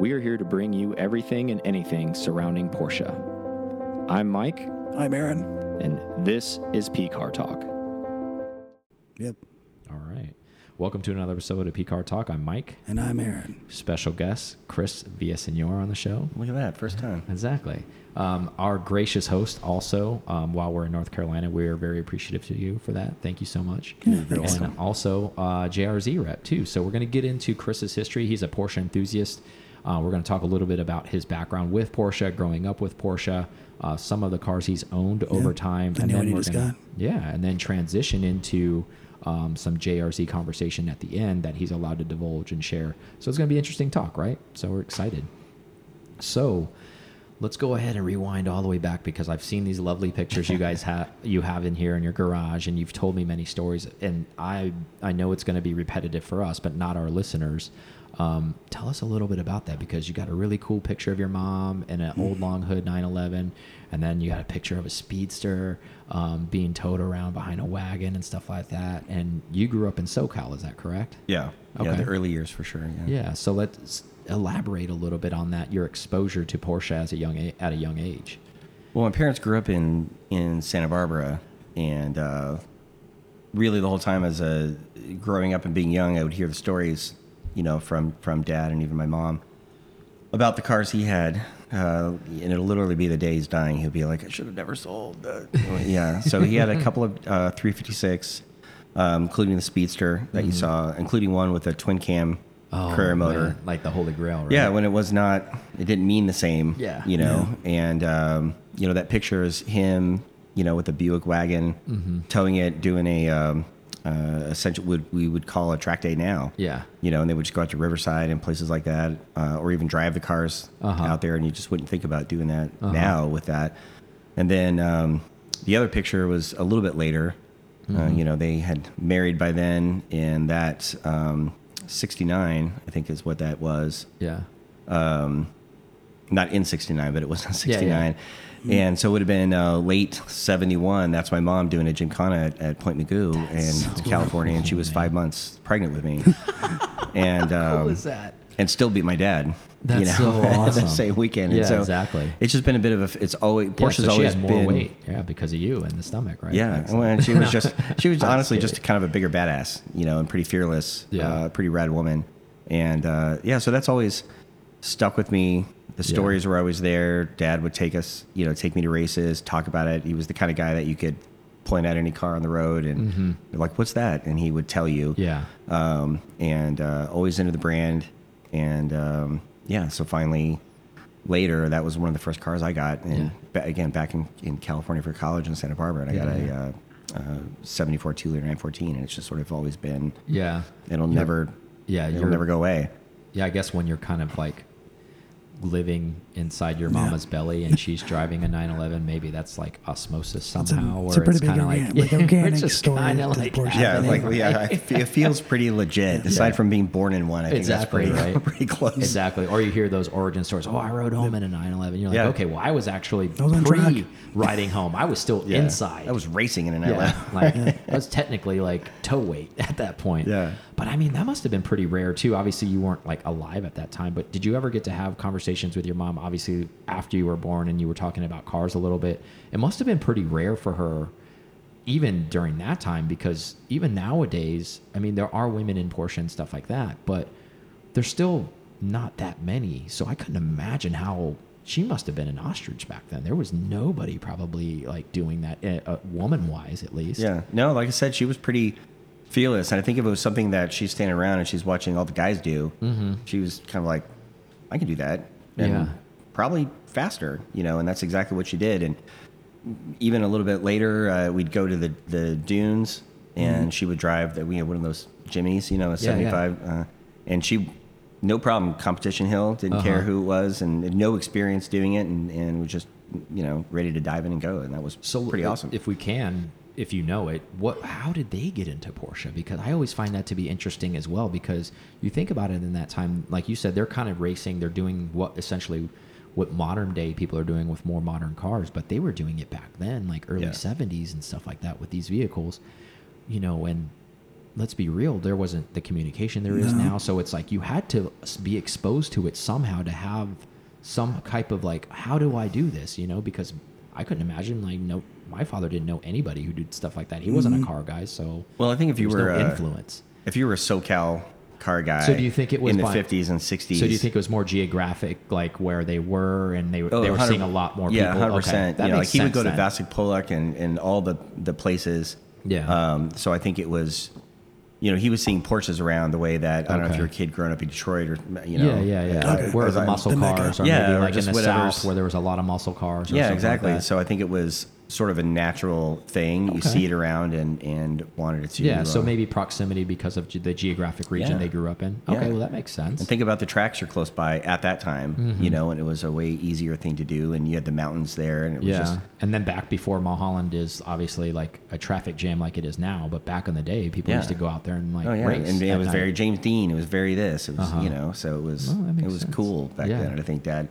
we are here to bring you everything and anything surrounding Porsche. I'm Mike, I'm Aaron. and this is P Car Talk. Yep. All right. Welcome to another episode of P Car Talk. I'm Mike. And I'm Aaron. Special guest, Chris Villasenor on the show. Look at that, first time. Exactly. Um, our gracious host, also, um, while we're in North Carolina, we are very appreciative to you for that. Thank you so much. Yeah, you're and welcome. also uh, JRZ rep, too. So we're going to get into Chris's history. He's a Porsche enthusiast. Uh, we're going to talk a little bit about his background with Porsche, growing up with Porsche, uh, some of the cars he's owned over time. the nail he just gonna, yeah, and then transition into um, some JRZ conversation at the end that he's allowed to divulge and share. So it's going to be interesting talk, right? So we're excited. So let's go ahead and rewind all the way back because I've seen these lovely pictures you guys have you have in here in your garage, and you've told me many stories, and I I know it's going to be repetitive for us, but not our listeners. Um, tell us a little bit about that because you got a really cool picture of your mom in an old long hood 911, and then you got a picture of a speedster um, being towed around behind a wagon and stuff like that. And you grew up in SoCal, is that correct? Yeah. Yeah, the early years for sure. Yeah. Yeah. So let's elaborate a little bit on that. Your exposure to Porsche as a young at a young age. Well, my parents grew up in in Santa Barbara, and uh, really the whole time as a growing up and being young, I would hear the stories, you know, from from dad and even my mom about the cars he had. Uh, and it'll literally be the day he's dying. He'll be like, "I should have never sold." The... yeah. So he had a couple of uh, 356, um, including the Speedster that you saw, including one with a twin cam Carrera motor. man, like the Holy Grail. Right? Yeah, when it was not, it didn't mean the same. Yeah. You know, and, um, you know, that picture is him, you know, with a Buick wagon, Mm-hmm. towing it, doing a, um, uh, essential, would we would call a track day now. Yeah. You know, and they would just go out to Riverside and places like that, uh, or even drive the cars Uh-huh. out there, and you just wouldn't think about doing that now with that. And then um, the other picture was a little bit later. Uh, Mm-hmm. you know, they had married by then, and that um, 69, I think, is what that was Yeah. not in 69 but it was in Yeah, 69 yeah. and so it would have been uh, late 71 that's my mom doing a gymkhana at, at Point Mugu in california and she was five months pregnant with me and um, was that? and still beat my dad That's you know, so awesome. the same weekend Yeah, and so exactly. it's just been a bit of a it's always Yeah, porsche's so always had more been weight. Yeah, because of you and the stomach, right? yeah, and she was just she was honestly kidding. just kind of a bigger badass, you know, and pretty fearless, Yeah. uh, pretty rad woman, and uh, yeah, so that's always stuck with me. The Yeah. stories were always there. Dad would take us, you know, take me to races, talk about it. He was the kind of guy that you could point at any car on the road and you're like, "What's that?" and he would tell you. Yeah. Um, and uh, always into the brand, and um, yeah, so finally. Later, that was one of the first cars I got, and Yeah. ba- again back in, in California for college in Santa Barbara, and I got Yeah. a uh, uh, 74 two liter 914 and it's just sort of always been Yeah. it'll never Yeah, it'll never go away Yeah, I guess when you're kind of like living inside your mama's belly and she's driving a 911, maybe that's like osmosis somehow, it's a or pretty it's kind of like, like organic just story kinda like yeah happening, like yeah right? It feels pretty legit aside Yeah. from being born in one i think exactly that's pretty, right. pretty close Exactly. Or you hear those origin stories. Oh, I rode home in a 911. You're like, Yeah. okay, well, I was actually was pre track. riding home. I was still Yeah. inside. i was racing in an yeah, LA. like I was technically like toe weight at that point. Yeah. But I mean, that must have been pretty rare too. Obviously, you weren't like alive at that time. But did you ever get to have conversations with your mom? Obviously, after you were born and you were talking about cars a little bit, it must have been pretty rare for her, even during that time. Because even nowadays, I mean, there are women in Porsche and stuff like that, but there's still not that many. So I couldn't imagine how she must have been an ostrich back then. There was nobody probably like doing that, uh, uh, woman wise at least. yeah no like i said she was pretty fearless and i think if it was something that she's standing around and she's watching all the guys do she was kind of like i can do that and Yeah. probably faster you know and that's exactly what she did and even a little bit later, uh, we'd go to the, the dunes, and she would drive that we had one of those Jimmys, you know, a Mm-hmm. Yeah, yeah. 75, Uh, and she, no problem, competition hill, didn't care Uh-huh. who it was, and had no experience doing it, and, and was just, you know, ready to dive in and go, and that was So pretty if- awesome. If we can, if you know it, what? How did they get into Porsche? Because I always find that to be interesting as well. Because you think about it in that time, like you said, they're kind of racing. They're doing what essentially what modern day people are doing with more modern cars, but they were doing it back then, like early Yeah. '70s and stuff like that with these vehicles. You know, and let's be real, there wasn't the communication there is No. now. So it's like you had to be exposed to it somehow to have some type of like, how do I do this? You know, because I couldn't imagine like no, my father didn't know anybody who did stuff like that. He wasn't a car guy, so Well, I think if you were no uh, influence. if you were a SoCal car guy, So do you think it was in the fifties and sixties? So do you think it was more geographic, like where they were, and they, were Oh, they were seeing a lot more yeah, people? hundred Okay, percent. that You know, like he would go sense to then. Vasek Polak and, and all the the places. Yeah. Um, so I think it was, you know, he was seeing Porsches around the way that I don't know if you're a kid growing up in Detroit or you know. yeah, yeah, yeah. Okay. Where as the I- muscle The Mecca. cars, or Yeah, maybe or like in the whatever's- south where there was a lot of muscle cars. Or Yeah, something exactly. Like that. so I think it was sort of a natural thing. You see it around and and wanted it to. yeah, so uh, maybe proximity because of ge- the geographic region Yeah. they grew up in. Yeah. Okay, well that makes sense. And think about the tracks are close by at that time, Mm-hmm. you know, and it was a way easier thing to do. And you had the mountains there, and it was yeah, just and then back before Mulholland is obviously like a traffic jam like it is now, but back in the day, people Yeah. used to go out there and like Oh yeah, race. and it was very James Dean. It was very this. It was Uh-huh. you know, so it was that it was sense. cool back Yeah. then. And I think Dad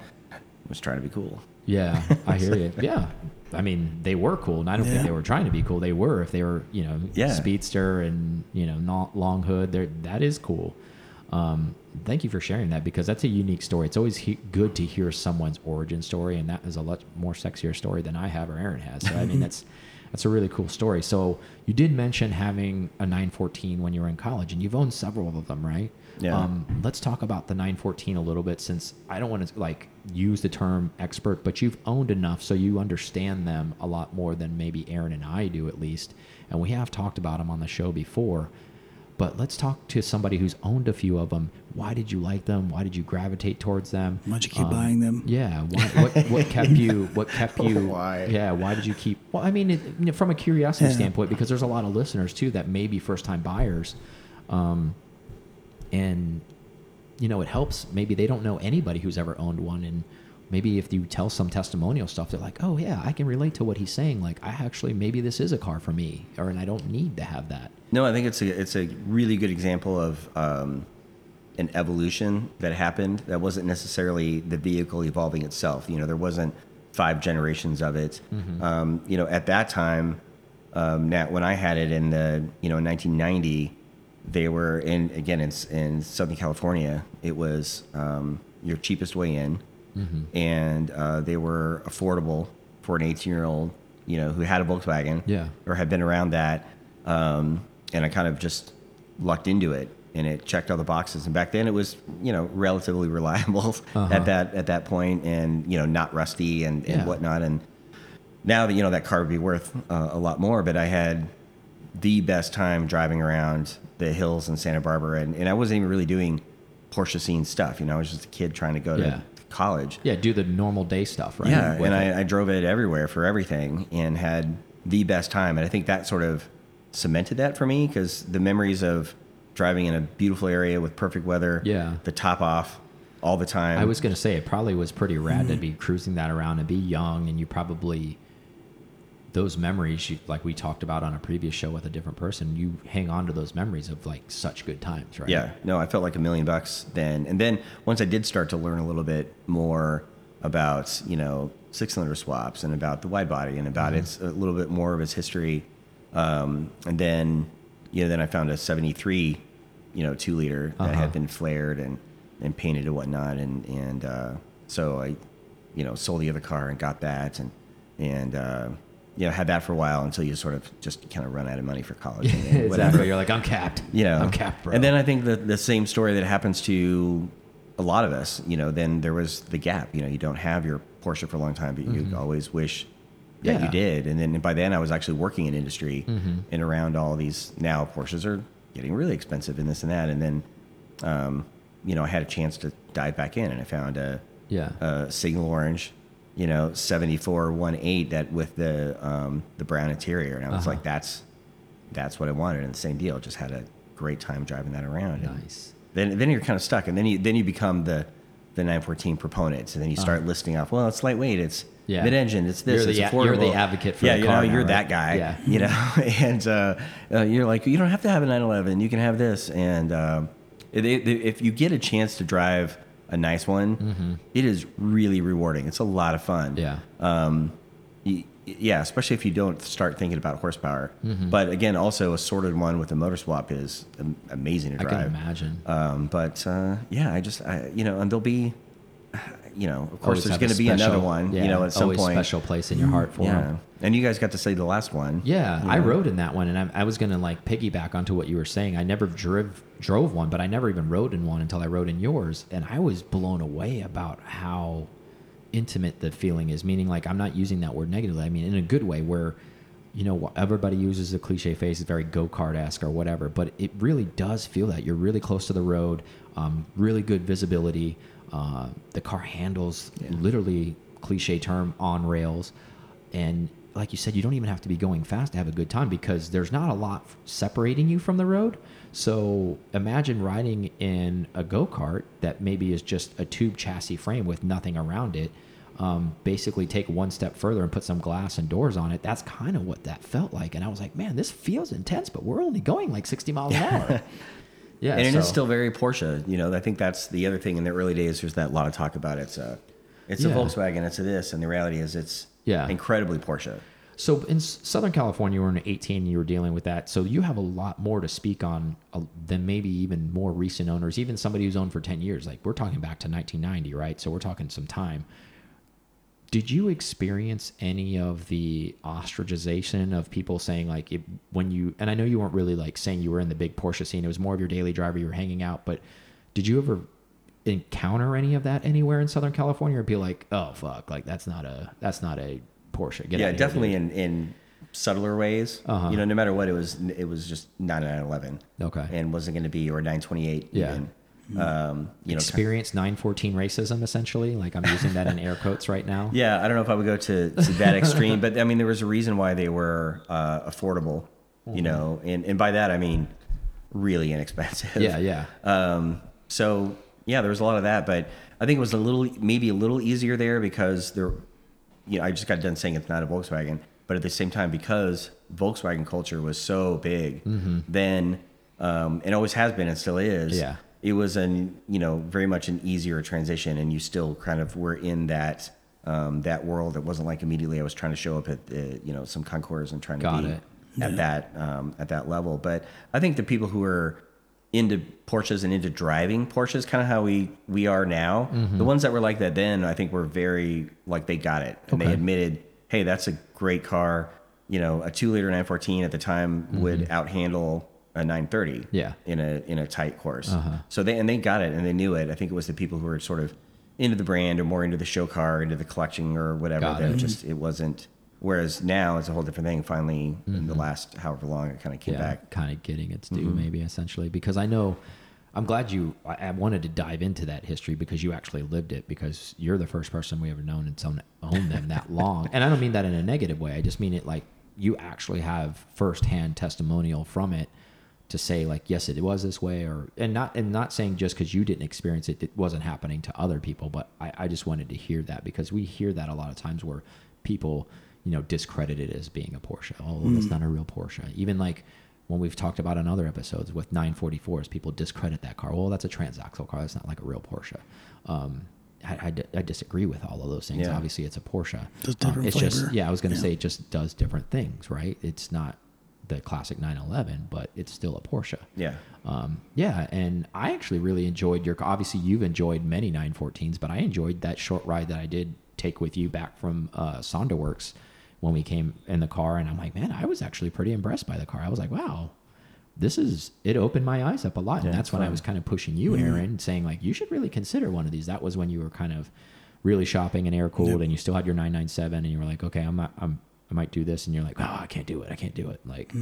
was trying to be cool. Yeah, I hear you. Yeah. I mean, they were cool, and I don't think they were trying to be cool. They were, if they were, you know, Yeah. speedster and you know, not long hood. There, that is cool. Um, thank you for sharing that because that's a unique story. It's always good to hear someone's origin story, and that is a lot more sexier story than I have or Aaron has. So I mean, that's that's a really cool story. So you did mention having a 914 when you were in college, and you've owned several of them, right? Yeah. Um, let's talk about the 914 a little bit since I don't want to like use the term expert, but you've owned enough so you understand them a lot more than maybe Aaron and I do at least. And we have talked about them on the show before. But let's talk to somebody who's owned a few of them. Why did you like them? Why did you gravitate towards them? Why'd you keep Um, buying them? Yeah. Why, what, what kept you? What kept you? Why? Yeah. Why did you keep? Well, I mean, it, you know, from a curiosity Yeah. standpoint, because there's a lot of listeners too that may be first time buyers, um, and you know, it helps. Maybe they don't know anybody who's ever owned one, and maybe if you tell some testimonial stuff, they're like, "Oh yeah, I can relate to what he's saying. Like, I actually maybe this is a car for me, or and I don't need to have that." No, I think it's a it's a really good example of um, an evolution that happened. That wasn't necessarily the vehicle evolving itself. You know, there wasn't five generations of it. Um, you know, at that time, um, now when I had it in the you know 1990, they were in again in in Southern California. It was um, your cheapest way in, and uh, they were affordable for an 18 year old. You know, who had a Volkswagen Yeah. or had been around that. Um, and I kind of just lucked into it and it checked all the boxes. And back then it was, you know, relatively reliable Uh-huh. at that, at that point and, you know, not rusty and, and Yeah. whatnot. And now that, you know, that car would be worth uh, a lot more, but I had the best time driving around the hills in Santa Barbara. And, and I wasn't even really doing Porsche scene stuff. You know, I was just a kid trying to go Yeah. to college. Yeah, do the normal day stuff, right? Yeah, With and. I, I drove it everywhere for everything and had the best time. And I think that sort of cemented that for me because the memories of driving in a beautiful area with perfect weather, Yeah. the top off all the time. I was gonna say it probably was pretty rad Mm-hmm. to be cruising that around and be young, and you probably those memories, you, like we talked about on a previous show with a different person, you hang on to those memories of like such good times, right? Yeah, no, I felt like a million bucks then. And then once I did start to learn a little bit more about, you know, six cylinder swaps and about the wide body and about Mm-hmm. its a little bit more of its history. Um, and then, you know, then I found a 73, you know, two liter that Uh-huh. had been flared and, and painted and whatnot. And, and, uh, so I, you know, sold the other car and got that and, and, uh, you know, had that for a while until you sort of just kind of run out of money for college. And, and whatever exactly. You're like, I'm capped. you know I'm capped, bro. and then i think the, the same story that happens to a lot of us you know then there was the gap you know you don't have your porsche for a long time but you always wish that Mm-hmm. Yeah. you did and then by then i was actually working in industry Mm-hmm. and around all these now porsches are getting really expensive and this and that and then um, you know i had a chance to dive back in and i found a, yeah. a signal orange you know 74 18 that with the um, the brown interior and i was Uh-huh. like that's that's what i wanted and the same deal just had a great time driving that around And nice. then then you're kind of stuck and then you then you become the the 914 proponent and then you start listing off well it's lightweight it's Uh-huh. Yeah. mid-engine it's this You're it's the- affordable you're the advocate for yeah the you car know now, you're right? that guy Yeah. you know and uh, uh, you're like you don't have to have a 911 you can have this and um, it, if you get a chance to drive a nice one it is really rewarding it's a lot of fun. Yeah. um, yeah, especially if you don't start thinking about horsepower. Mm-hmm. But again, also a sorted one with a motor swap is amazing to drive. I can imagine. Um, but uh, yeah, I just I, you know, and there'll be, you know, of course, Always there's going to be another one. yeah, you know, at some point. special place in your heart for Yeah, and you guys got to say the last one. Yeah, I know. rode in that one, and I, I was gonna like piggyback onto what you were saying. I never drove drove one, but I never even rode in one until I rode in yours, and I was blown away about how intimate the feeling is. Meaning, like I'm not using that word negatively. I mean in a good way, where you know everybody uses the cliche face, it's very go kart esque or whatever, but it really does feel that you're really close to the road, um, really good visibility. Uh, the car handles literally cliche term on rails. And like you said you don't even have to be going fast to have a good time because there's not a lot separating you from the road. So imagine riding in a go-kart that maybe is just a tube chassis frame with nothing around it um, basically take one step further and put some glass and doors on it. That's kind of what that felt like. And i was like man this feels intense but we're only going like 60 miles an hour yeah and it is so- still very Porsche. You know, I think that's the other thing in the early days. There's that lot of talk about it's a, it's a Volkswagen, it's a this, and the reality is it's Yeah. incredibly Porsche. So in Southern California, you were in 18, you were dealing with that. So you have a lot more to speak on uh, than maybe even more recent owners, even somebody who's owned for 10 years. Like we're talking back to 1990, right? So we're talking some time. Did you experience any of the ostracization of people saying like it, when you and I know you weren't really like saying you were in the big Porsche scene. It was more of your daily driver. You were hanging out, but did you ever encounter any of that anywhere in Southern California, or be like, oh fuck, like that's not a that's not a Porsche. Get yeah, definitely in, in subtler ways. Uh-huh. You know, no matter what, it was it was just 9911. Okay. And wasn't going to be or 928. Yeah. Even. Um, you know, experience 914 racism essentially like i'm using that in air quotes right now Yeah, I don't know if I would go to, to that extreme, but I mean, there was a reason why they were uh, affordable, Mm-hmm. you know, and, and by that I mean really inexpensive. yeah yeah Um, so yeah, there was a lot of that, but I think it was a little, maybe a little easier there because there, you know, I just got done saying it's not a Volkswagen, but at the same time, because Volkswagen culture was so big, then, um, it always has been and still is. Mm-hmm. Yeah. It was an, you know, very much an easier transition and you still kind of were in that, um, that world. It wasn't like immediately I was trying to show up at, uh, you know, some concours and trying Got to be it. at that um, at that level. But I think the people who are into Porsches and into driving Porsches, kind of how we we are now. Mm-hmm. The ones that were like that then, I think were very like they got it and they admitted, hey, that's a great car. You know, a two liter 914 at the time would outhandle a 930. Mm-hmm. Yeah. in a in a tight course. Uh-huh. So they and they got it and they knew it. I think it was the people who were sort of into the brand or more into the show car, into the collection or whatever. Got that it. just it wasn't. Whereas now it's a whole different thing. Finally, in the last however long, it kind of came Mm-hmm. yeah back. kind of getting its due Mm-hmm. maybe essentially because i know i'm glad you I, I wanted to dive into that history because you actually lived it because you're the first person we ever known and own, owned them that long and i don't mean that in a negative way i just mean it like you actually have firsthand testimonial from it to say like yes it was this way or and not and not saying just because you didn't experience it it wasn't happening to other people but I, I just wanted to hear that because we hear that a lot of times where people you know discredit it as being a porsche oh that's not a real porsche even like when we've talked about in other episodes with 944s people discredit that car well that's a transaxle car that's not like a real porsche um, I, I I disagree with all of those things. Yeah. Obviously, it's a Porsche. Does Um, it's just yeah. I was going to Yeah. say it just does different things, right? It's not the classic 911, but it's still a Porsche. Yeah. Um, yeah, and I actually really enjoyed your. Obviously, you've enjoyed many 914s, but I enjoyed that short ride that I did take with you back from uh, Sonderworks when we came in the car, and I'm like, man, I was actually pretty impressed by the car. I was like, wow, this is. It opened my eyes up a lot, and that's when I was kind of pushing you, Aaron, saying like, you should really consider one of these. That was when you were kind of really shopping and air cooled, Yep. and you still had your 997, and you were like, okay, I'm not, I'm, I might do this, and you're like, oh, I can't do it, I can't do it, like.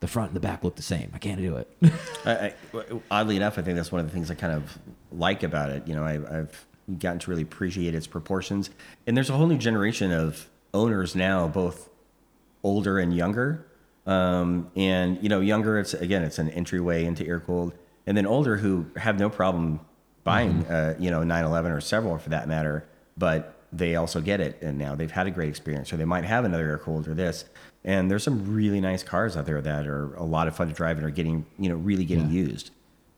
The front and the back look the same. I can't do it. I, I, oddly enough, I think that's one of the things I kind of like about it. You know, I, I've gotten to really appreciate its proportions, and there's a whole new generation of owners now, both older and younger. Um, and you know, younger, it's again, it's an entryway into air cooled, and then older who have no problem buying, uh, you know, 911 or several for that matter, but they also get it, and now they've had a great experience, or they might have another air cooled or this. And there's some really nice cars out there that are a lot of fun to drive and are getting, you know, really getting Yeah. used,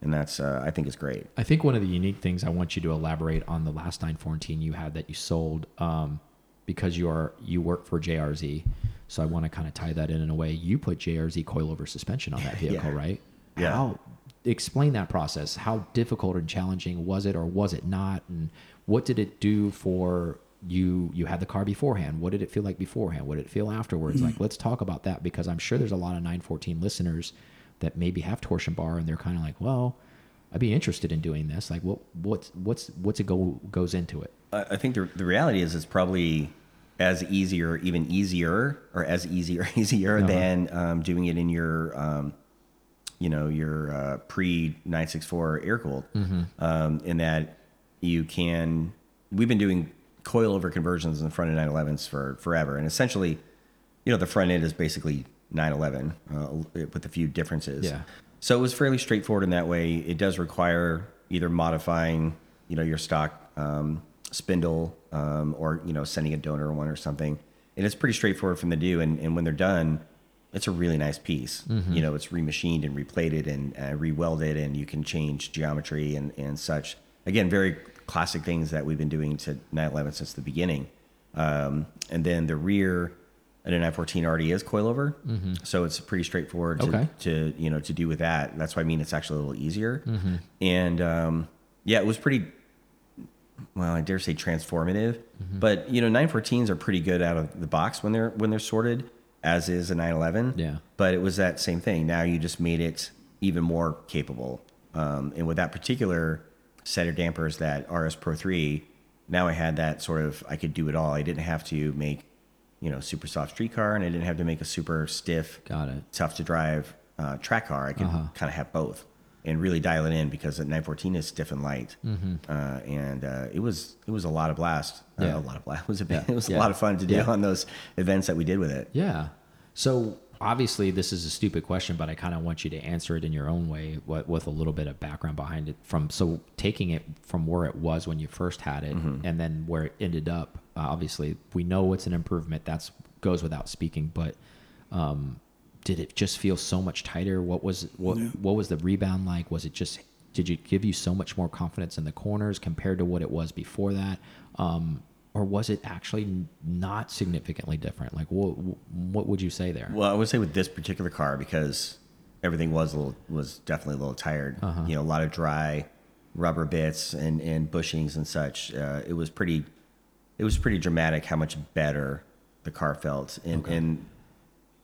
and that's uh, I think is great. I think one of the unique things I want you to elaborate on the last 914 you had that you sold. Um, because you are you work for JRZ, so I want to kind of tie that in in a way. You put JRZ coilover suspension on that vehicle, Yeah. right? Yeah. How explain that process? How difficult and challenging was it, or was it not? And what did it do for you? You had the car beforehand. What did it feel like beforehand? What did it feel afterwards? Mm. Like, let's talk about that because I'm sure there's a lot of 914 listeners that maybe have torsion bar and they're kind of like, well, I'd be interested in doing this. Like, what what's what's what's it go goes into it? I I think the, the reality is it's probably as easy or even easier or as easy or easier Uh-huh. than um, doing it in your um, you know your uh, pre 964 air cooled Mm-hmm. um, in that you can we've been doing coilover conversions in the front of 911s for forever and essentially you know the front end is basically 911 uh, with a few differences Yeah. so it was fairly straightforward in that way. It does require either modifying, you know, your stock um, spindle um, or you know sending a donor one or something. And it's pretty straightforward from the do. And, and when they're done, it's a really nice piece. You know, it's remachined and replated and uh, rewelded, and you can change geometry and and such. Again, very classic things that we've been doing to 911 since the beginning. Um, and then the rear at a 914 already is coilover, so it's pretty straightforward to, Okay. to you know to do with that. That's why I mean it's actually a little easier. And um, yeah, it was pretty. Well, I dare say transformative, but you know, 914s are pretty good out of the box when they're when they're sorted, as is a 911. Yeah. But it was that same thing. Now you just made it even more capable. Um, and with that particular set of dampers, that RS Pro 3, now I had that sort of I could do it all. I didn't have to make, you know, super soft street car, and I didn't have to make a super stiff Got it. tough to drive uh, track car, I could kind of have both and really dial it in because the 914 is stiff and light, uh, and uh, it was it was a lot of blast, Yeah. uh, a lot of blast. It was a bit, Yeah. it was Yeah. a lot of fun to do on those events that we did with it. Yeah. So obviously, this is a stupid question, but I kind of want you to answer it in your own way, with, with a little bit of background behind it. From so taking it from where it was when you first had it, and then where it ended up. Uh, obviously, we know it's an improvement. That's goes without speaking. But um, did it just feel so much tighter? What was what what was the rebound like? Was it just did it give you so much more confidence in the corners compared to what it was before that? Um, or was it actually not significantly different? Like, what what would you say there? Well, I would say with this particular car because everything was a little was definitely a little tired. Uh-huh. You know, a lot of dry rubber bits and and bushings and such. Uh, it was pretty it was pretty dramatic how much better the car felt, and and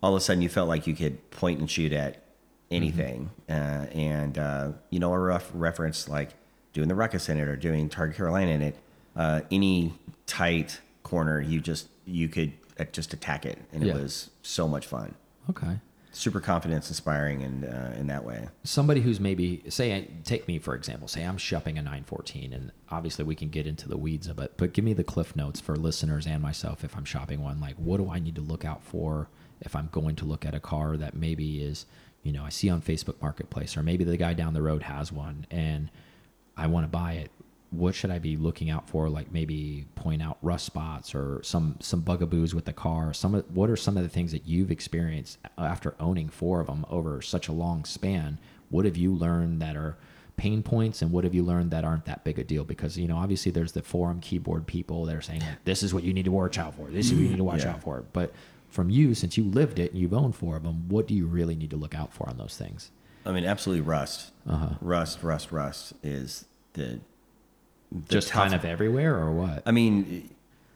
all of a sudden you felt like you could point and shoot at anything. Uh, and uh, you know, a rough reference like doing the ruckus in it or doing Target Carolina in it. Uh, any tight corner, you just you could uh, just attack it, and Yeah. it was so much fun. Okay. Super confidence inspiring, and uh, in that way. Somebody who's maybe say take me for example. Say I'm shopping a 914, and obviously we can get into the weeds of it. But give me the cliff notes for listeners and myself if I'm shopping one. Like, what do I need to look out for if I'm going to look at a car that maybe is, you know, I see on Facebook Marketplace, or maybe the guy down the road has one, and I want to buy it. What should I be looking out for? Like maybe point out rust spots or some some bugaboos with the car. Some of, what are some of the things that you've experienced after owning four of them over such a long span? What have you learned that are pain points, and what have you learned that aren't that big a deal? Because you know, obviously, there's the forum keyboard people that are saying like, this is what you need to watch out for. This is what you need to watch Yeah. out for. But from you, since you lived it and you've owned four of them, what do you really need to look out for on those things? I mean, absolutely rust. Uh-huh. Rust, rust, rust is the Just tough- kind of everywhere, or what? I mean,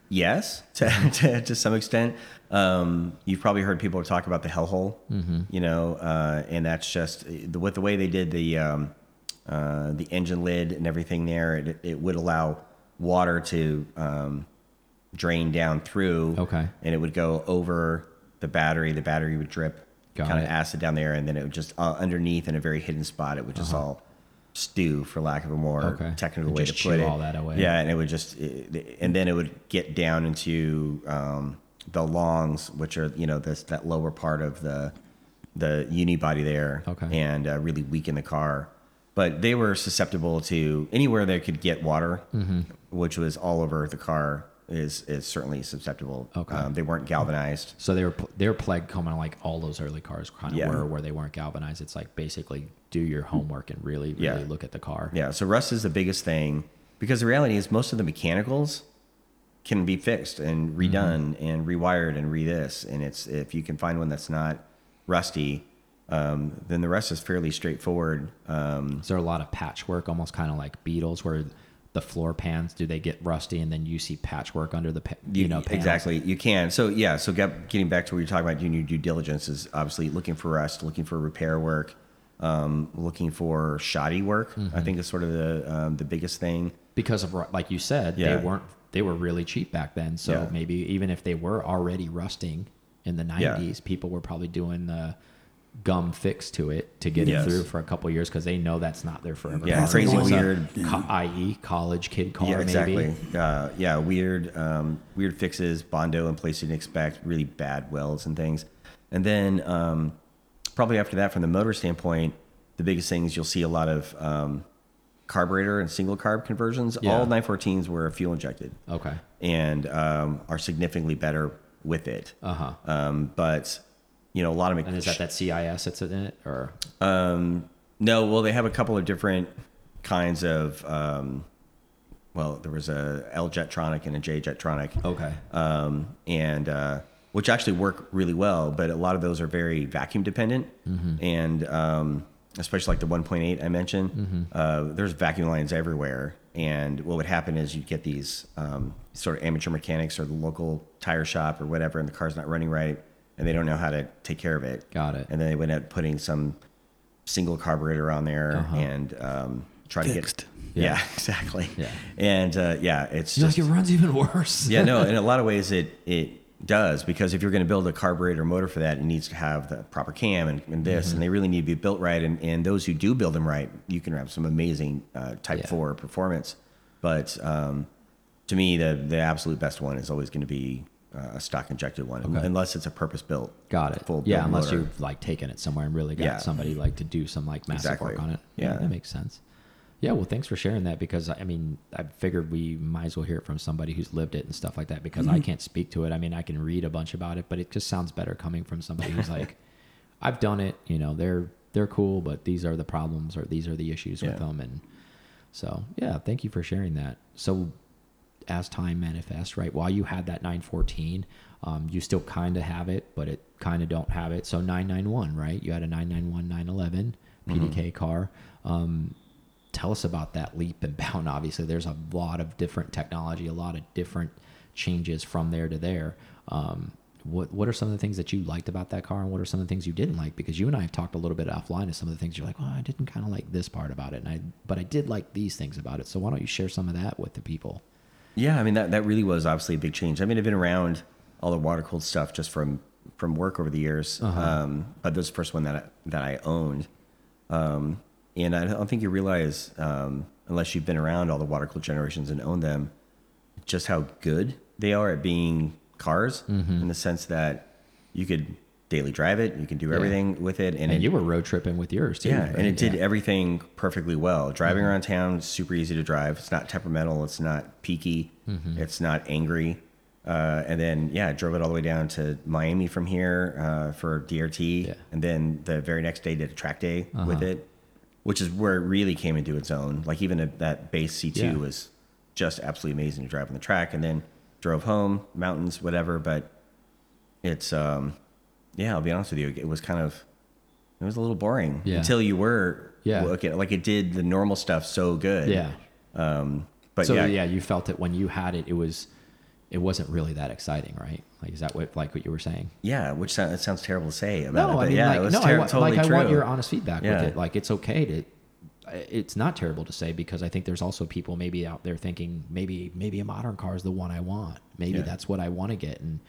yes, to, to, to some extent. Um, you've probably heard people talk about the hellhole, Mm-hmm. you know, uh, and that's just the, with the way they did the um, uh, the engine lid and everything there. It, it would allow water to um, drain down through, Okay. and it would go over the battery. The battery would drip Got kind it. of acid down there, and then it would just uh, underneath in a very hidden spot. It would just all stew, for lack of a more. Okay. technical way to put it. all that away. Yeah, and it would just, and then it would get down into um, the longs, which are you know this that lower part of the the unibody there, Okay. and uh, really weaken the car. But they were susceptible to anywhere they could get water, Mm-hmm. which was all over the car. Is is certainly susceptible. Okay. um, they weren't galvanized. So they were they were plagued coming like all those early cars kind of Yeah. were where they weren't galvanized. It's like basically do your homework and really really Yeah. look at the car. Yeah, so rust is the biggest thing because the reality is most of the mechanicals can be fixed and redone and rewired and re this. And it's if you can find one that's not rusty, um, then the rest is fairly straightforward. Um, Is there a lot of patchwork, almost kind of like Beatles, where the floor pans do they get rusty, and then you see patchwork under the you, know panels? exactly. You can. So yeah. So get, getting back to what you're talking about, doing your due diligence is obviously looking for rust, looking for repair work, um, looking for shoddy work. Mm-hmm. I think is sort of the um, the biggest thing. because of like you said, Yeah. they weren't they were really cheap back then. So Yeah. maybe even if they were already rusting in the Yeah. '90s, people were probably doing the gum fix to it to get Yes. it through for a couple years because they know that's not there forever. Yeah, Unless crazy it was a weird. co- i.e., college kid car, yeah, exactly. Uh, yeah, weird, um, weird fixes, bondo in place you didn't expect, really bad welds and things. And then um, probably after that, from the motor standpoint, the biggest things you'll see a lot of um, carburetor and single carb conversions. Yeah. All 914s were fuel injected Okay. and um, are significantly better with it. Uh huh. Um, but you know, a lot of And is that that CIS that's in it, or Um, no, well, they have a couple of different kinds of. Um, well, there was a L Jetronic and a J Jetronic. okay? Um, and uh, which actually work really well, but a lot of those are very vacuum dependent, and um, especially like the 1.8 I mentioned, uh, there's vacuum lines everywhere. And what would happen is you'd get these um, sort of amateur mechanics or the local tire shop or whatever, and the car's not running right, and they don't know how to take care of it. Got it. And then they went out putting some single carburetor on there Uh-huh. and um, try Fixed. to get. Yeah. Yeah, exactly. Yeah. And uh, yeah, it's You're just like it runs even worse. yeah, no, in a lot of ways it it does because if you're going to build a carburetor motor for that, it needs to have the proper cam and, and this, Mm-hmm. and they really need to be built right. And, and those who do build them right, you can have some amazing uh, Type Yeah. Four performance. But um, to me, the the absolute best one is always going to be a stock injected one, Okay. unless it's a purpose built. Got it. Full yeah, unless motor. you've like taken it somewhere and really got Yeah. somebody like to do some like massive Exactly. work on it. Yeah. that makes sense. Yeah, well, thanks for sharing that because I mean, I figured we might as well hear it from somebody who's lived it and stuff like that because I Mm-hmm. can't speak to it. I mean, I can read a bunch about it, but it just sounds better coming from somebody who's like, I've done it. You know, they're they're cool, but these are the problems or these are the issues with them, and so yeah, thank you for sharing that. So as time manifests, right? While you had that 914, um, you still kind of have it, but it kind of don't have it. So 991, right? You had a 991 911 PDK car. Um, tell us about that leap and bound. Obviously, there's a lot of different technology, a lot of different changes from there to there. Um, what what are some of the things that you liked about that car, and what are some of the things you didn't like? Because you and I have talked a little bit offline of some of the things you're like, well, I didn't kind of like this part about it, and I but I did like these things about it. So why don't you share some of that with the people? Yeah, I mean that that really was obviously a big change. I mean, I've been around all the water cooled stuff just from from work over the years, Uh-huh. um, but this is the first one that I, that I owned, um, and I don't think you realize um, unless you've been around all the water cooled generations and owned them, just how good they are at being cars Mm-hmm. in the sense that you could daily drive it, you can do everything with it, and, And it, you were road tripping with yours too. yeah, right? and it did Yeah. Mm-hmm. everything perfectly well. Driving around town, super easy to drive. It's not temperamental. It's not peaky. Mm-hmm. It's not angry. Uh, and then yeah, I drove it all the way down to Miami from here uh, for DRT, Yeah. and then the very next day did a track day Uh-huh. with it, which is where it really came into its own. Like even a, that base C two Yeah. was just absolutely amazing to drive on the track, and then drove home, mountains, whatever. But it's um, yeah, I'll be honest with you, it was kind of it was a little boring Yeah. until you were Yeah. okay like it did the normal stuff so good Yeah. um but so yeah, yeah. you felt it when you had it. It was, it wasn't really that exciting, right? Like, is that what like what you were saying? yeah which sounds, sounds terrible to say about it No, but I mean, yeah like, it was no, ter- I, wa- totally like true I want your honest feedback Yeah. with it. Like, it's okay to. It's not terrible to say because I think there's also people maybe out there thinking maybe maybe a modern car is the one I want. Maybe Yeah. that's what I want to get, and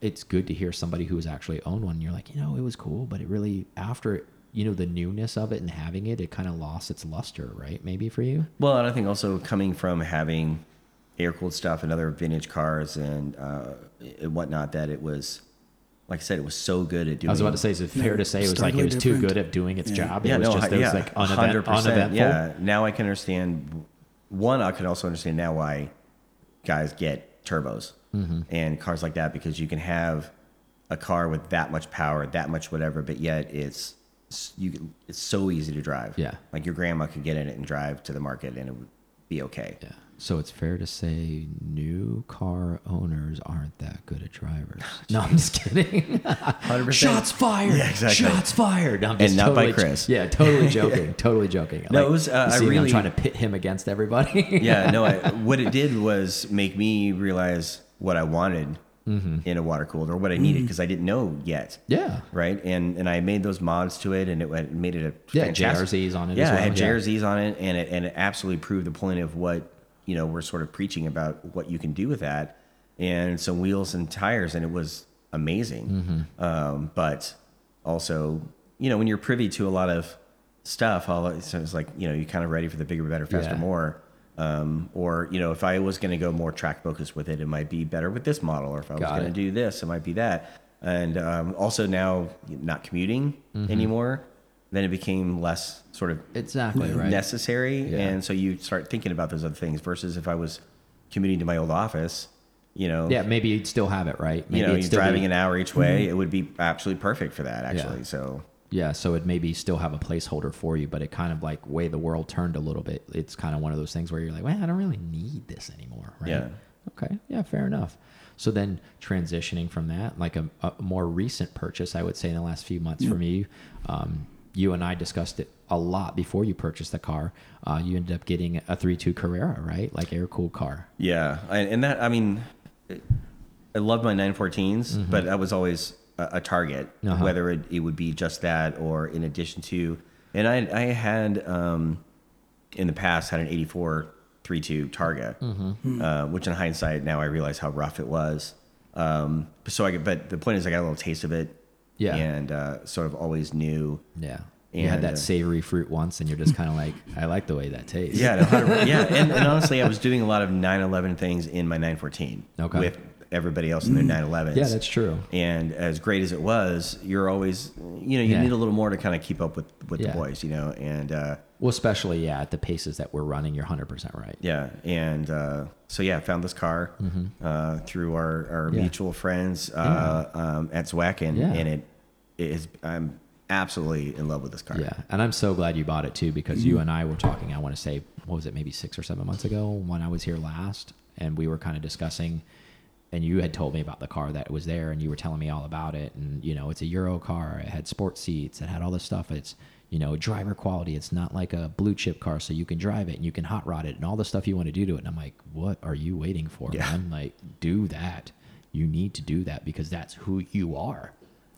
it's good to hear somebody who has actually owned one. And you're like, you know, it was cool, but it really after you know the newness of it and having it, it kind of lost its luster, right? Maybe for you. well and i think also coming from having air cooled stuff and other vintage cars and uh and whatnot that it was like i said it was so good at doing I was about to say, is it fair to say it was like it starkly was too good at doing its Yeah. job? yeah it was no just it yeah was like unevent, 100%, uneventful. yeah now i can understand one i can also understand now why guys get turbos Mm-hmm. and cars like that because you can have a car with that much power that much whatever but yet it's you it's so easy to drive Yeah. like your grandma could get in it and drive to the market and it would be okay Yeah. So it's fair to say new car owners aren't that good at drivers. no, I'm just kidding. 100%. Shots fired. Yeah, exactly. Shots fired. No, I'm And just not by Chris. Yeah, totally joking. totally joking. No, it was, uh, I really- I'm trying to pit him against everybody. yeah, no. I, what it did was make me realize what I wanted in a water cooled or what I needed because I didn't know yet. yeah. Right, and and I made those mods to it, and it went- made it a Yeah, fantastic- JRZs on it Yeah, as I had yeah. JRZs on it, and it and it absolutely proved the point of what you know we're sort of preaching about what you can do with that, and some wheels and tires, and it was amazing. Mm-hmm. Um, but also, you know, when you're privy to a lot of stuff, all so it's like you know you're kind of ready for the bigger, better, faster, Yeah. more. Um, or you know, if I was going to go more track focused with it, it might be better with this model. Or if I was going to do this, it might be that. And um, also now not commuting Mm-hmm. anymore, then it became less sort of Exactly right. necessary. Yeah. And so you start thinking about those other things versus if I was commuting to my old office, you know, Yeah, maybe you'd still have it right. Maybe you know, you're driving be, an hour each way, it would be absolutely perfect for that actually. Yeah. So Yeah, so it maybe still have a placeholder for you, but it kind of like way the world turned a little bit. It's kind of one of those things where you're like, well, I don't really need this anymore, right? Yeah. Okay. Yeah, fair enough. So then transitioning from that, like a, a more recent purchase, I would say in the last few months for me, um, you and I discussed it a lot before you purchased the car. Uh, you ended up getting a three-two Carrera, right? Like air cooled car. Yeah, and, and that I mean, I love my 914s, but that was always a, a target. Uh-huh. whether it, it would be just that or in addition to. And I I had um, in the past had an 84 32 Targa, Mm-hmm. uh, which in hindsight now I realize how rough it was. Um, so I get- but the point is I got a little taste of it, Yeah. and uh, sort of always knew. Yeah. You had that uh, savory fruit once, and you're just kind of like, I like the way that tastes. Yeah, no, yeah, and, and honestly, I was doing a lot of 911 things in my 914 Okay. with everybody else in their 911s. Yeah, that's true. And as great as it was, you're always, you know, you Yeah. need a little more to kind of keep up with with Yeah. the boys, you know, and uh, Well, especially yeah, at the paces that we're running, you're 100 percent right. yeah, and uh, so yeah, I found this car uh, through our, our Mm-hmm. Yeah. mutual friends uh, um, at Zwack, and, and it is I'm absolutely in love with this car. Yeah, and I'm so glad you bought it too because you and I were talking. I want to say, what was it, maybe six or seven months ago when I was here last, and we were kind of discussing. And you had told me about the car that was there, and you were telling me all about it. And you know, it's a Euro car. It had sports seats. It had all this stuff. It's you know driver quality. It's not like a blue chip car, so you can drive it and you can hot rod it and all the stuff you want to do to it. And I'm like, what are you waiting for, Yeah. man? Like, do that. You need to do that because that's who you are.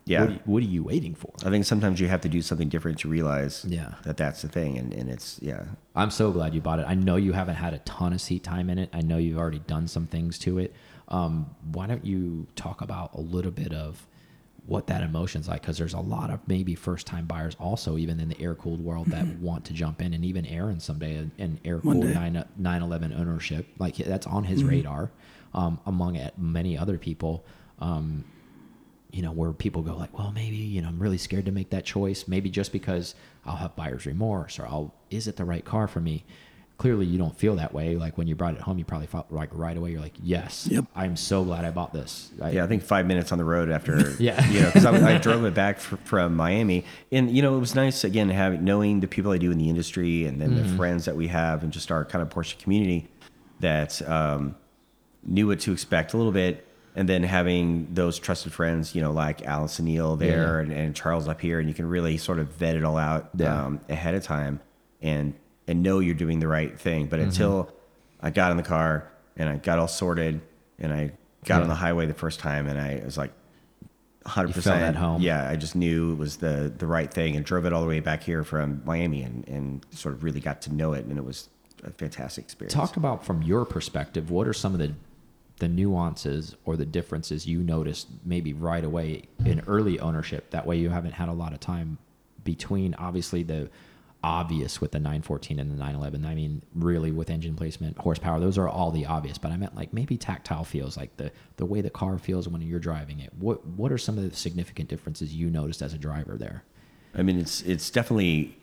Yeah. What are you, what are you waiting for? I think sometimes you have to do something different to realize Yeah. that that's the thing, and, and it's yeah, I'm so glad you bought it. I know you haven't had a ton of seat time in it. I know you've already done some things to it. Um, why don't you talk about a little bit of what that emotion's like? Because there's a lot of maybe first time buyers also, even in the air cooled world, that want to jump in, and even Aaron someday an air cooled 9 911 ownership, like that's on his radar, um, among many other people. Um, you know, where people go like, well, maybe, you know, I'm really scared to make that choice. Maybe just because I'll have buyer's remorse or I'll, is it the right car for me? Clearly you don't feel that way. Like when you brought it home, you probably felt like right away, you're like, yes, Yep. I'm so glad I bought this. I, Yeah, I think five minutes on the road after, Yeah. you know, because I, I drove it back fr- from Miami, and you know, it was nice again having knowing the people I do in the industry, and then Mm-hmm. the friends that we have, and just our kind of Porsche community that um, knew what to expect a little bit, and then having those trusted friends, you know, like Allison Neal there Yeah. and, and Charles up here, and you can really sort of vet it all out Yeah. um, ahead of time, and and know you're doing the right thing. Mm-hmm. But until I got in the car and I got all sorted, and I got Yeah. on the highway the first time, and I was like, 100% at home. Yeah, I just knew it was the the right thing, and drove it all the way back here from Miami, and and sort of really got to know it, and it was a fantastic experience. Talk about from your perspective, what are some of the the nuances or the differences you noticed maybe right away in early ownership? That way you haven't had a lot of time between obviously the obvious with the 914 and the 911. I mean, really with engine placement, horsepower, those are all the obvious. But I meant like maybe tactile feels, like the the way the car feels when you're driving it. What what are some of the significant differences you noticed as a driver there? I mean, it's it's definitely,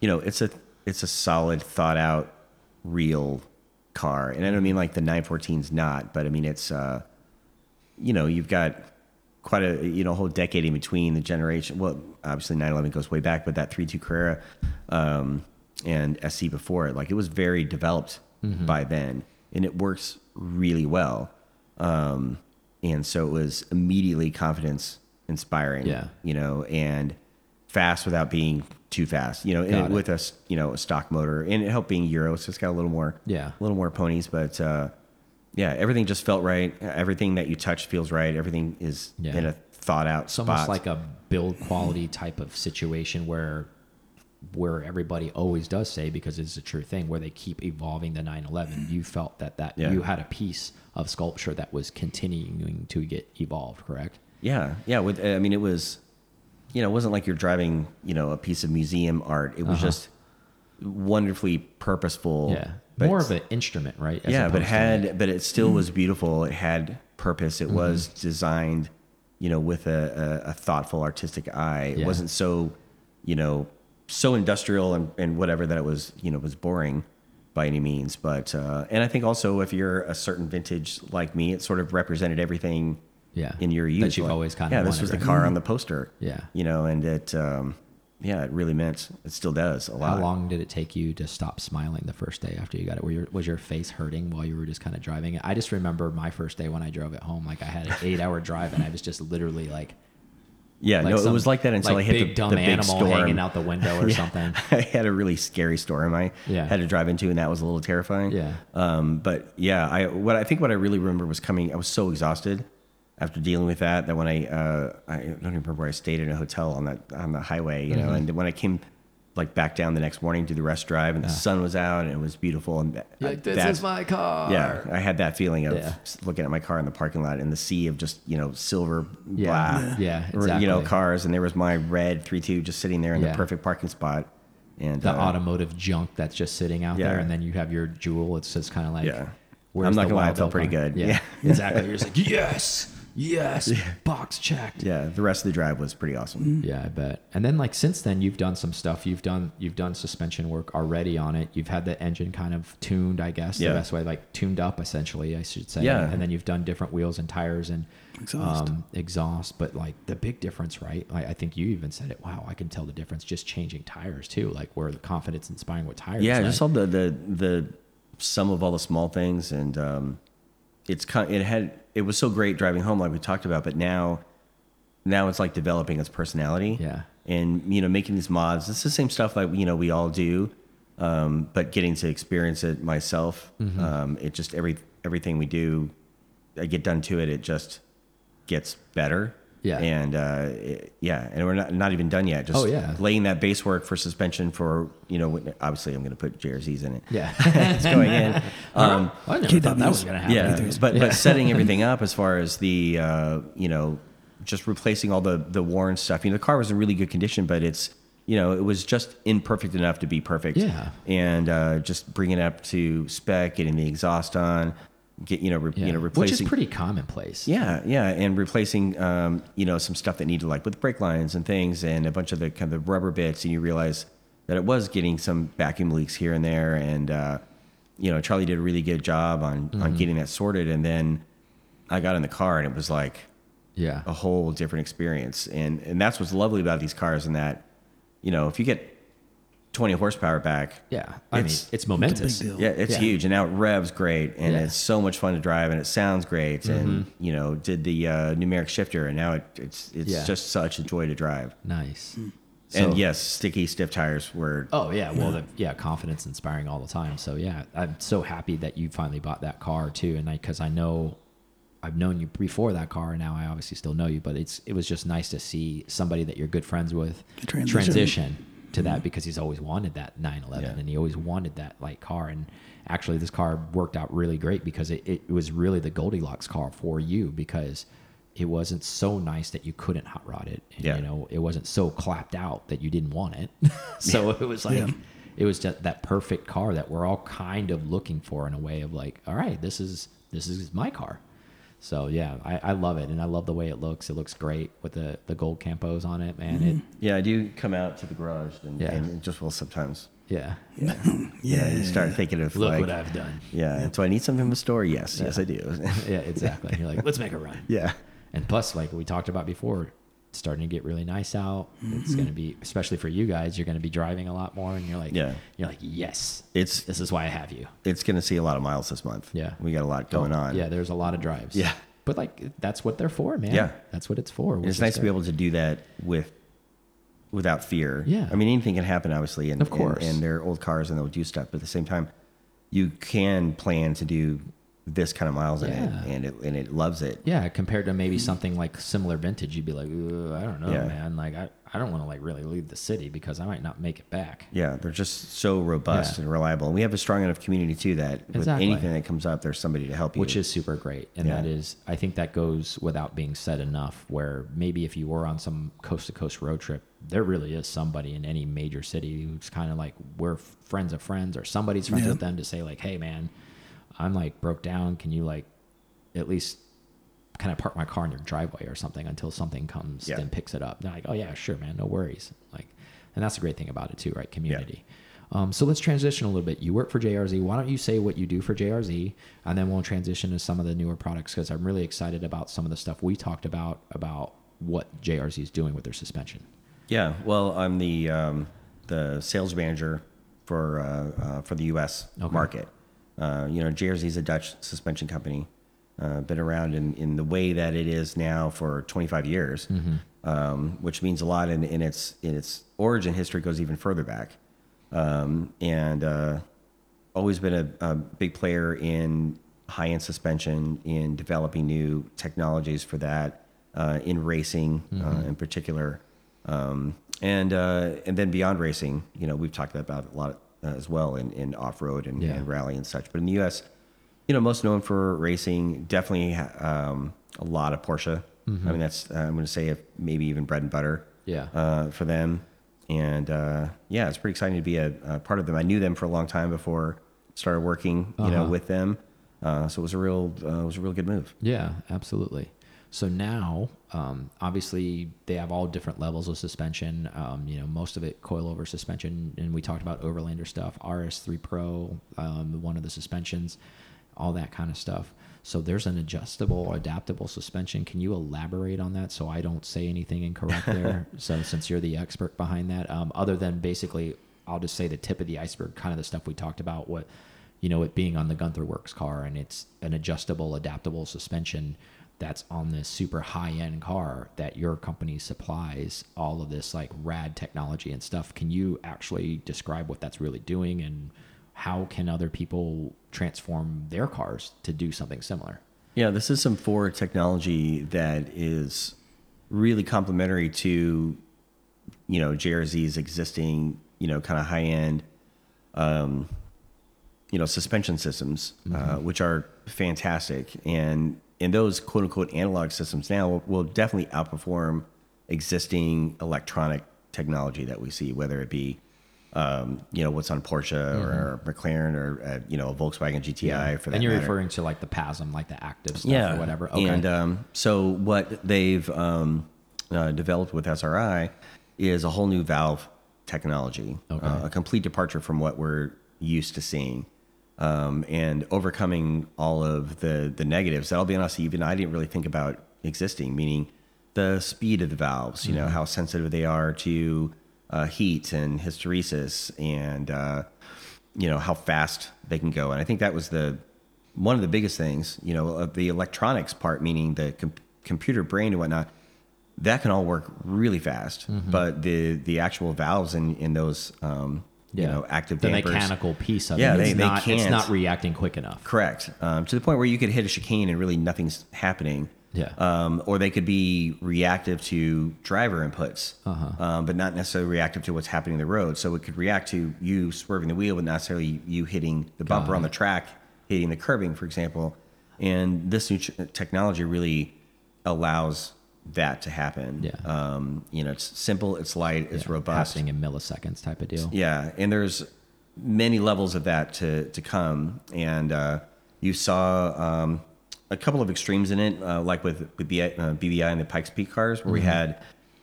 you know, it's a it's a solid, thought out, real car, and I don't mean like the 914's not, but I mean it's, uh, you know, you've got quite a you know whole decade in between the generation. Well, obviously 911 goes way back, but that 32 Carrera um, and SC before it, like it was very developed Mm-hmm. by then, and it works really well. Um, and so it was immediately confidence inspiring. Yeah. you know, and fast without being too fast. You know, it- it. with a you know a stock motor, and it helped being Euro, so it's got a little more Yeah. a little more ponies, but uh, yeah, everything just felt right. Everything that you touch feels right. Everything is Yeah. in a thought out It's spot. almost like a build quality type of situation where where everybody always does say because it's a true thing where they keep evolving the 911 you felt that that Yeah. you had a piece of sculpture that was continuing to get evolved correct yeah, yeah. With I mean, it was, you know, it wasn't like you're driving, you know, a piece of museum art. It was Uh-huh. just wonderfully purposeful. yeah but- more of an instrument right as yeah, but to had but it still was beautiful. It had purpose. Mm-hmm. It was designed, you know, with a, a, a thoughtful artistic eye. It Yeah. wasn't so, you know, so industrial and, and whatever that it was, you know, was boring by any means. But uh, and I think also if you're a certain vintage like me, it sort of represented everything Yeah. in your youth, That you've Like, always kinda yeah. This wanted, was the car on the poster. Yeah. you know, and it. Um, yeah, it really meant it still does a lot. how long did it take you to stop smiling the first day after you got it? Were your, was your face hurting while you were just kind of driving it? I just remember my first day when I drove it home. Like I had an eight hour drive and I was just literally like, Yeah, like no, it was like that until like I hit big the, dumb the big animal storm. hanging out the window or Yeah. something. I had a really scary storm I Yeah. had to drive into, and that was a little terrifying. Yeah. Um, but yeah, I what I think what I really remember was coming. I was so exhausted after dealing with that that when I uh, I don't even remember where I stayed in a hotel on that on the highway, you know, Mm-hmm. and when I came like back down the next morning to the rest drive and the sun was out and it was beautiful and that, like, this that- is my car. yeah, I had that feeling of Yeah. looking at my car in the parking lot and the sea of just you know silver Yeah. blah, Yeah, or, you know cars, and there was my red three two just sitting there in Yeah. the perfect parking spot, and The uh, automotive junk that's just sitting out there, and then you have your jewel. It's just kind of like, Yeah. I'm not gonna lie, wild felt pretty good. Yeah, Yeah. exactly. You're just like, yes, yes, box checked. yeah, the rest of the drive was pretty awesome. Yeah, I bet. And then like since then you've done some stuff. You've done you've done suspension work already on it. You've had the engine kind of tuned, I guess, Yeah. the best way, like tuned up essentially, I should say. Yeah. And then you've done different wheels and tires and Exhaust. Um, exhaust. But like the big difference, right? Like I think you even said it. Wow, I can tell the difference just changing tires too. Like where the confidence inspiring with tires. Yeah, right? just all the the the sum of all the small things, and um, it's kind. It had it was so great driving home, like we talked about, but now now it's like developing its personality. Yeah. and you know making these mods. It's the same stuff like you know we all do, um, but getting to experience it myself. Mm-hmm. Um, it just every everything we do, I get done to it. It just gets better. Yeah. and uh, it- yeah, and we're not not even done yet. Just Oh, yeah. laying that base work for suspension for you know obviously I'm going to put JRZs in it. Yeah. it's going in. Um, I never thought that was gonna happen. yeah, but but setting everything up as far as the uh, you know just replacing all the the worn stuff. You know, the car was in really good condition, but it's you know it was just imperfect enough to be perfect. Yeah. and uh, just bringing it up to spec, getting the exhaust on, get you know re, Yeah. you know replacing Which is pretty commonplace. yeah, yeah, and replacing, um, you know, some stuff that needed like with brake lines and things, and a bunch of the kind of the rubber bits, and you realize that it was getting some vacuum leaks here and there, and uh, you know, Charlie did a really good job on Mm-hmm. on getting that sorted, and then I got in the car, and it was like Yeah. a whole different experience, and and that's what's lovely about these cars, in that, you know, if you get 20 horsepower back, Yeah. I mean, It's- it's momentous. deal. yeah, it's Yeah. huge, and now it revs great, and Yeah. it's so much fun to drive, and it sounds great, and you know, did the uh, numeric shifter, and now it, it's it's Yeah. just such a joy to drive. Nice. and So- yes, sticky stiff tires were. Oh yeah, well, the, yeah, confidence inspiring all the time. So yeah, I'm so happy that you finally bought that car too, and I because I know I've known you before that car, and now I obviously still know you, but it's it was just nice to see somebody that you're good friends with The transition. To that because he's always wanted that 911 Yeah. and he always wanted that light car and actually this car worked out really great because it, it was really the goldilocks car for you because it wasn't so nice that you couldn't hot rod it and, Yeah. you know it wasn't so clapped out that you didn't want it so it was like Yeah. it was just that perfect car that we're all kind of looking for in a way of like all right this is this is my car so yeah I, I love it and i love the way it looks it looks great with the the gold campos on it man it mm-hmm. Yeah, I do come out to the garage, and, Yeah. and it just will sometimes. yeah Yeah, Yeah. you start thinking of look like, what i've done yeah. Do I need something from the store? Yes, yes, I do. yeah, exactly. You're like, let's make a run. yeah, And plus, like we talked about before, it's starting to get really nice out. It's mm-hmm. going to be, especially for you guys, you're going to be driving a lot more, and you're like, Yeah. you're like, yes, It's this is why I have you. it's going to see a lot of miles this month. Yeah. we got a lot going Oh, on. Yeah, there's a lot of drives. Yeah. but like that's what they're for, man. Yeah. that's what it's for. It's nice to be able to do that with without fear. Yeah. I mean, anything can happen, obviously, and Of course. and, and they're old cars and they'll do stuff, but at the same time, you can plan to do this kind of miles in Yeah. it, and it and it loves it. Yeah, compared to maybe something like similar vintage, you'd be like, "Ooh, I don't know, Yeah. man. Like, I, I don't want to like really leave the city because I might not make it back. Yeah, they're just so robust Yeah. and reliable, and we have a strong enough community too that with anything that comes up, there's somebody to help you. which is super great and Yeah. that is i think that goes without being said enough where maybe if you were on some coast to coast road trip there really is somebody in any major city who's kind of like we're friends of friends or somebody's friends Yeah. with them to say like hey man i'm like broke down can you like at least kind of park my car in your driveway or something until something comes Yeah. and picks it up they're like oh yeah sure man no worries like and that's the great thing about it too right community um, so let's transition a little bit. You work for JRZ. Why don't you say what you do for JRZ, and then we'll transition to some of the newer products because I'm really excited about some of the stuff we talked about about what JRZ is doing with their suspension. Yeah, well, I'm the um, the sales manager for uh, uh, for the U.S. Okay. market. Uh, you know, JRZ is a Dutch suspension company. Uh, been around in, in the way that it is now for 25 years, um, which means a lot. In, in its in its origin history goes even further back, um, and uh, always been a, a big player in high end suspension, in developing new technologies for that, uh, in racing uh, in particular, um, and uh, and then beyond racing, you know, we've talked about a lot uh, as well in, in off road and, Yeah. and rally and such. But in the U.S., you know, most known for racing, definitely um, a lot of Porsche. I mean, that's uh, I'm going to say if maybe even bread and butter Yeah. uh, for them. And uh, yeah, it's pretty exciting to be a, a part of them. I knew them for a long time before started working, you know, Uh-huh. with them. Uh, so it was a real, uh, it was a real good move. Yeah, absolutely. So now, um, obviously, they have all different levels of suspension. Um, you know, most of it coilover suspension, and we talked about Overlander stuff, RS3 Pro, um, one of the suspensions, all that kind of stuff. So there's an adjustable, adaptable suspension. Can you elaborate on that so I don't say anything incorrect there? so since you're the expert behind that, um, other than basically, I'll just say the tip of the iceberg, kind of the stuff we talked about. What you know, it being on the Gunther Werks car and it's an adjustable, adaptable suspension that's on this super high end car that your company supplies all of this like rad technology and stuff. Can you actually describe what that's really doing and how can other people transform their cars to do something similar? Yeah, this is some Ford technology that is really complementary to, you know, JRZ's existing, you know, kind of high end, um, you know, suspension systems, uh, which are fantastic. And in those quote unquote analog systems now will, will definitely outperform existing electronic technology that we see, whether it be, um, you know, what's on Porsche or McLaren or, uh, you know, a Volkswagen GTI for that and you're matter. referring to like the PASM, like the active stuff or whatever. Okay. And um, so what they've um, uh, developed with SRI is a whole new valve technology, Okay. uh, a complete departure from what we're used to seeing. Um, and overcoming all of the the negatives that I'll be honest, even I didn't really think about existing, meaning the speed of the valves, you Mm-hmm. know, how sensitive they are to uh, heat and hysteresis, and uh, you know how fast they can go. And I think that was the one of the biggest things, you know, of the electronics part, meaning the com- computer brain and whatnot. That can all work really fast, Mm-hmm. but the the actual valves in in those um, you know active the dampers, mechanical piece of Yeah, it. they- It's they not, It's can't. not reacting quick enough. Correct. Um, to the point where you could hit a chicane and really nothing's happening. Yeah. Um, or they could be reactive to driver inputs, Uh-huh. um, but not necessarily reactive to what's happening in the road. So it could react to you swerving the wheel, but not necessarily you hitting the bumper on the track, hitting the curbing, for example. And this new ch- technology really allows that to happen. Yeah. Um, you know, it's simple, it's light, it's Yeah, robust. Happening in milliseconds type of deal. Yeah, and there's many levels of that to to come, and uh, you saw um, a couple of extremes in it, uh, like with with the uh, BBI and the Pikes Peak cars, where we had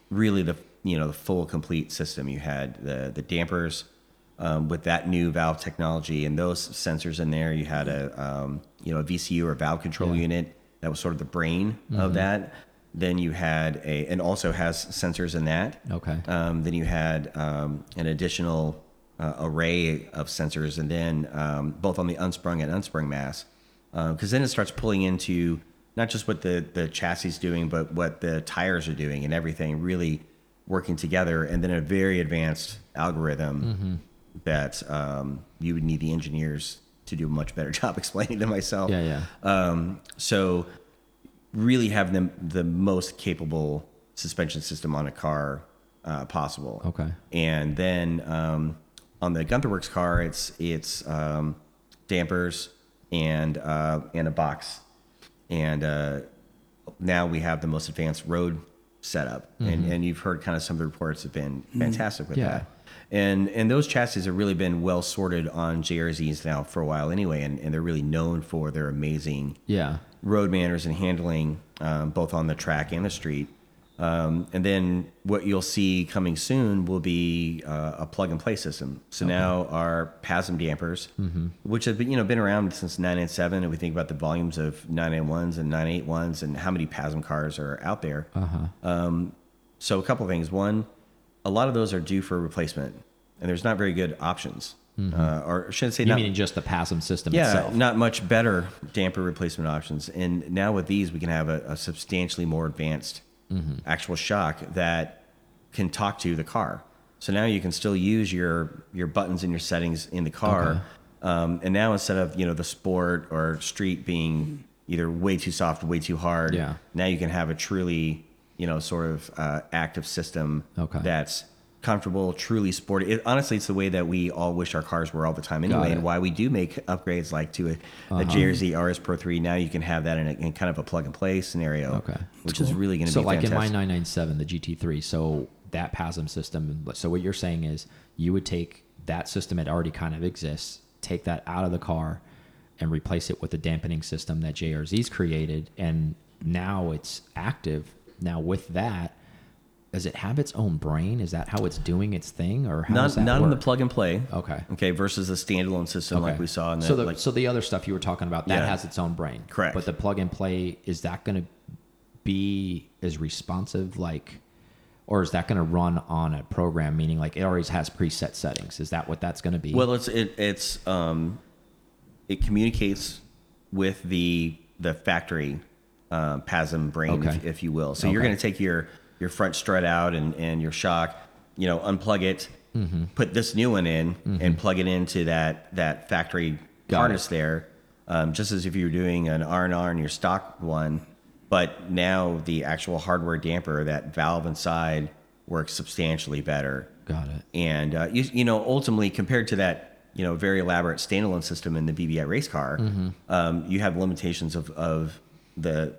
really the you know the full complete system. You had the the dampers um, with that new valve technology and those sensors in there. You had a um, you know a VCU or valve control unit that was sort of the brain of that. Then you had a, and also has sensors in that. Okay. Um, then you had um, an additional uh, array of sensors, and then um, both on the unsprung and unsprung mass, because then it starts pulling into not just what the the chassis is doing, but what the tires are doing, and everything really working together, and then a very advanced algorithm that um, you would need the engineers to do a much better job explaining to myself. Yeah, yeah. Um, so really have the the most capable suspension system on a car uh, possible. Okay. And then um, on the Gunther Werks car, it's it's um, dampers and uh, and a box, and uh, now we have the most advanced road setup. And and you've heard kind of some of the reports have been fantastic with Yeah. that. And and those chassis have really been well sorted on JRZs now for a while anyway, and, and they're really known for their amazing Yeah. road manners and handling, um, both on the track and the street. Um, and then what you'll see coming soon will be uh, a plug and play system. So now our PASM dampers, which have been you know been around since 997, and we think about the volumes of 991s and 981s and how many PASM cars are out there. Uh-huh. So a couple things. One, a lot of those are due for replacement, and there's not very good options. Uh, or I shouldn't say You not, mean just the PASM system yeah, itself? not much better damper replacement options. And now with these, we can have a, a substantially more advanced Mm-hmm. actual shock that can talk to the car. So now you can still use your your buttons and your settings in the car. Okay. Um, and now instead of you know the sport or street being either way too soft, or way too hard, Yeah. now you can have a truly you know sort of uh, active system Okay. that's comfortable, truly sporty. It, honestly, it's the way that we all wish our cars were all the time anyway. Uh-huh. and why we do make upgrades like to a, a JRZ RS Pro 3. Now you can have that in, a, in kind of a plug and play scenario, Okay. which is really going to so be So, like fantastic. in my 997 the gt3 so that pasm system so what you're saying is you would take that system that already kind of exists take that out of the car and replace it with the dampening system that jrz's created and now it's active now with that does it have its own brain is that how it's doing its thing or how does not that not in the plug and play. Okay. Okay. Versus the standalone system like we saw in the, so the like, so the other stuff you were talking about that Yeah. has its own brain Correct. but the plug and play is that going to be as responsive like or is that going to run on a program meaning like it always has preset settings is that what that's going to be Well, it's it, it's um, it communicates with the the factory uh, PASM brain, Okay. if, if you will. So you're going to take your your front strut out and and your shock, you know, unplug it, put this new one in, and plug it into that that factory Got harness it. there, um, just as if you were doing an R and R in your stock one. But now the actual hardware damper, that valve inside, works substantially better got it and uh, you, you know ultimately compared to that you know very elaborate standalone system in the BBI race car, Mm-hmm. um, you have limitations of, of the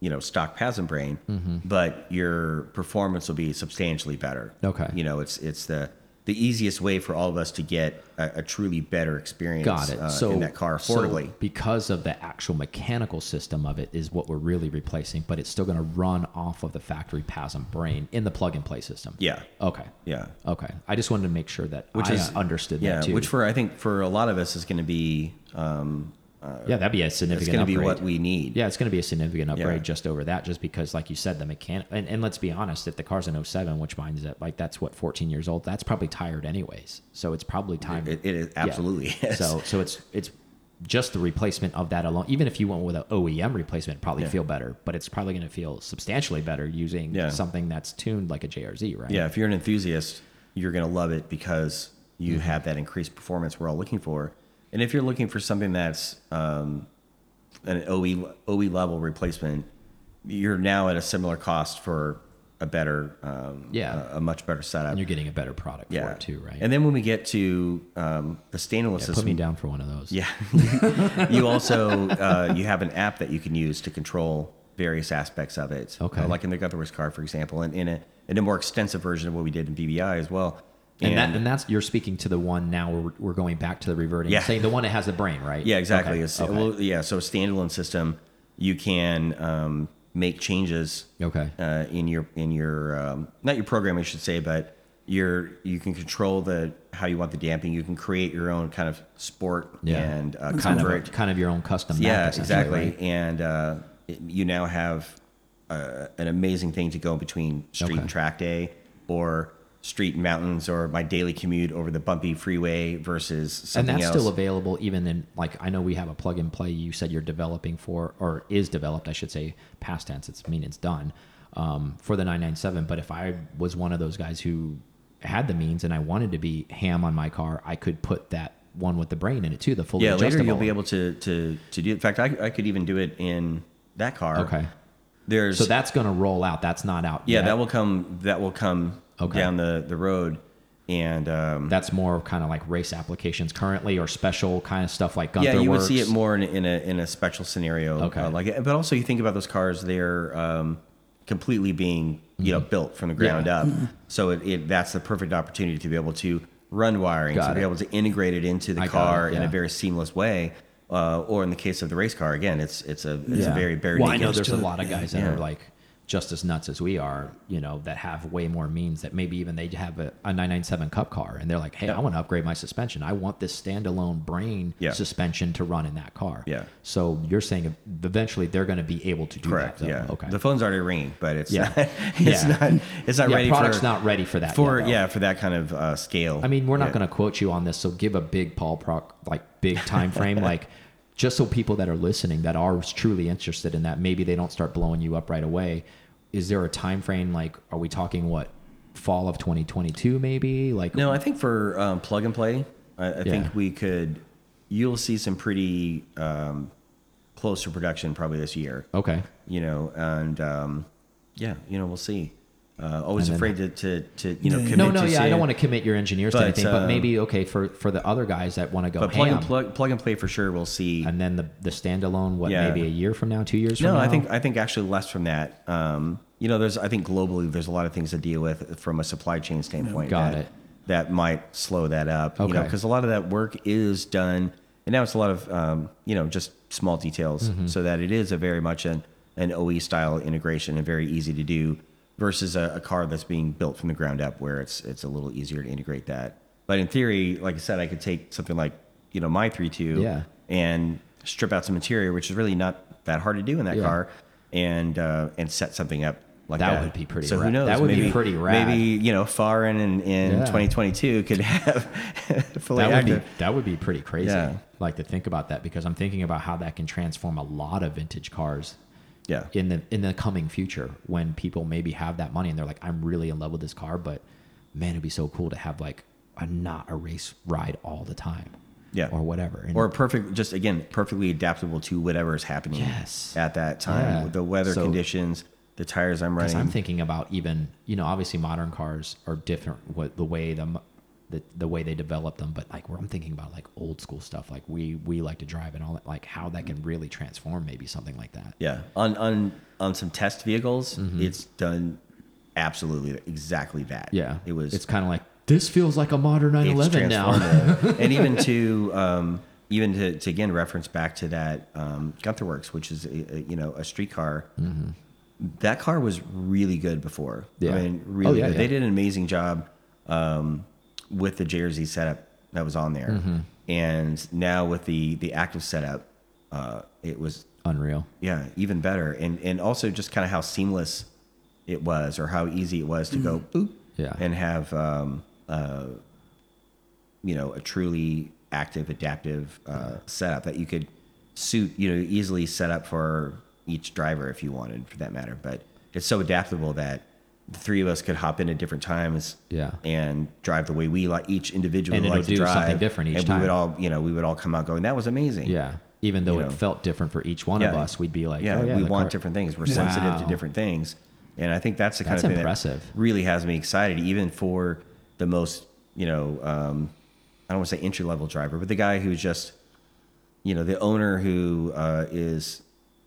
you know stock PASM brain, Mm-hmm. but your performance will be substantially better. Okay. you know it's it's the the easiest way for all of us to get a, a truly better experience. got it uh, so in that car so affordably. because of the actual mechanical system of it is what we're really replacing but it's still going to run off of the factory pasm brain in the plug and play system yeah, okay yeah. okay i just wanted to make sure that Which I is understood yeah, that too which for I think for a lot of us is going to be um, yeah that'd be a significant. it's going to be upgrade. what we need. Yeah, it's going to be a significant upgrade Yeah. just over that, just because, like you said, the mechanic. And, and let's be honest, if the car's an 07, which mine's at like that's what 14 years old, that's probably tired anyways. So it's probably time. It- it is- Yeah. absolutely is. So so it's it's just the replacement of that alone. Even if you went with an OEM replacement, probably Yeah. feel better, but it's probably going to feel substantially better using Yeah. something that's tuned like a JRZ, right? Yeah, if you're an enthusiast, you're going to love it because you Mm-hmm. have that increased performance we're all looking for. And if you're looking for something that's um, an OE OE level replacement, you're now at a similar cost for a better, um, Yeah. a, a much better setup. And you're getting a better product yeah, for it too, right? And then when we get to um, the standalone Yeah, system, put me down for one of those. yeah. you also uh, you have an app that you can use to control various aspects of it. Okay. Uh, like in the Gunther's car, for example, and in a in a more extensive version of what we did in BBI as well. And, that, and that's you're speaking to the one now where we're, we're going back to the reverting, Yeah. saying the one that has the brain, right? yeah, exactly. Okay, It's, okay. well, yeah, so a standalone system, you can um, make changes Okay. uh, in your in your um, not your program, I should say, but your you can control the how you want the damping. You can create your own kind of sport Yeah. and uh, kind of, kind of your own custom. yeah, exactly. right? And uh, you now have uh, an amazing thing to go between street Okay. and track day or street and mountains or my daily commute over the bumpy freeway versus something and that's else. still available even in like I know we have a plug and play. You said you're developing for or is developed, I should say, past tense. It's I mean it's done um, for the 997. But if I was one of those guys who had the means and I wanted to be ham on my car, I could put that one with the brain in it too. The fully yeah, later you'll be able to to to do. In fact, I, I could even do it in that car. Okay, There's so that's going to roll out. That's not out. yeah, yet. that will come. That will come Okay. down the the road, and um, That's more kind of like race applications currently, or special kind of stuff like Gunther yeah, you would Works. see it more in, in a in a special scenario. Okay. uh, like, but also you think about those cars; they're um, completely being you know built from the ground Mm-hmm. Yeah. up. So it, it that's the perfect opportunity to be able to run wiring, Got to be able to integrate it into the I car it, in a very seamless way. Uh, or in the case of the race car, again, it's it's a it's Yeah. a very bare Well, I know there's a lot of guys that Yeah. are like just as nuts as we are, you know, that have way more means that maybe even they have a, a 997 Cup car and they're like, hey, Yeah. I want to upgrade my suspension. I want this standalone brain Yeah. suspension to run in that car. Yeah. So you're saying eventually they're going to be able to do Correct. that. though. Yeah. Okay. The phone's already ringing, but it's Yeah. not. It's Yeah. not. It's not yeah, ready product's for not ready for that. for yet, yeah for that kind of uh, scale. I mean, we're not going to quote you on this, so give a big Paul Proc like big time frame, like just so people that are listening that are truly interested in that, maybe they don't start blowing you up right away. Is there a time frame? Like, are we talking what fall of 2022? Maybe like No, I think for um, plug and play, I, I Yeah. think we could. You'll see some pretty um, close to production probably this year. okay, You know, and um, yeah, you know, we'll see. Uh, always then- afraid to, to, to you know commit no, no, to yeah, I don't want to commit your engineers to But, anything, but uh, maybe okay for for the other guys that want to go But plug ham, and plug, plug and play for sure. We'll see. and then the the standalone, what Yeah. maybe a year from now, two years from No, now. I think I think actually less from that. Um, you know, there's I think globally there's a lot of things to deal with from a supply chain standpoint. Got that, it. That might slow that up. You know, Okay. because a lot of that work is done, and now it's a lot of um, you know just small details, Mm-hmm. so that it is a very much an an OE style integration and very easy to do, versus a, a car that's being built from the ground up where it's it's a little easier to integrate that. But in theory, like I said, I could take something like you know my three two Yeah. and strip out some interior, which is really not that hard to do in that Yeah. car, and uh, and set something up like that. That would be pretty So rad. who knows? That would be pretty rad. Maybe you know, Farin in in Yeah. 2022 could have fully that would be that would be pretty crazy. Yeah. Like to think about that because I'm thinking about how that can transform a lot of vintage cars yeah, in the in the coming future when people maybe have that money and they're like, I'm really in love with this car, but man, it'd be so cool to have like a not a race ride all the time. Yeah. Or whatever. And or perfect, just again, perfectly adaptable to whatever is happening Yes. at that time, Yeah. the weather So- conditions, the tires I'm because running. I'm thinking about even you know obviously modern cars are different what the way the the, the way they develop them but like where I'm thinking about like old school stuff like we we like to drive and all that like how that can really transform maybe something like that yeah, on on on some test vehicles, Mm-hmm. it's done absolutely exactly that. yeah it was. it's kind of like this feels like a modern it's 911 now and even to um, even to, to again reference back to that um, Gunther Werks, which is a, a, you know a street car. That car was really good before. Yeah. I mean, really yeah, good. yeah. They did an amazing job um, with the JRZ setup that was on there, Mm-hmm. and now with the the active setup, uh, it was unreal. Yeah even better, and and also just kind of how seamless it was, or how easy it was to go boop Yeah. and have um, uh, you know a truly active adaptive uh, setup that you could suit you know easily set up for each driver if you wanted for that matter. But it's so adaptable that the three of us could hop in at different times Yeah. and drive the way we like each individual And like to do drive something different each and time. we would all you know we would all come out going that was amazing yeah even though You it know. felt different for each one of us we'd be like yeah, oh, yeah we want car- different things. We're sensitive to different things, and I think that's the kind That's of thing impressive. that really has me excited, even for the most, you know, um, I don't want to say entry level driver, but the guy who's just, you know, the owner who uh, is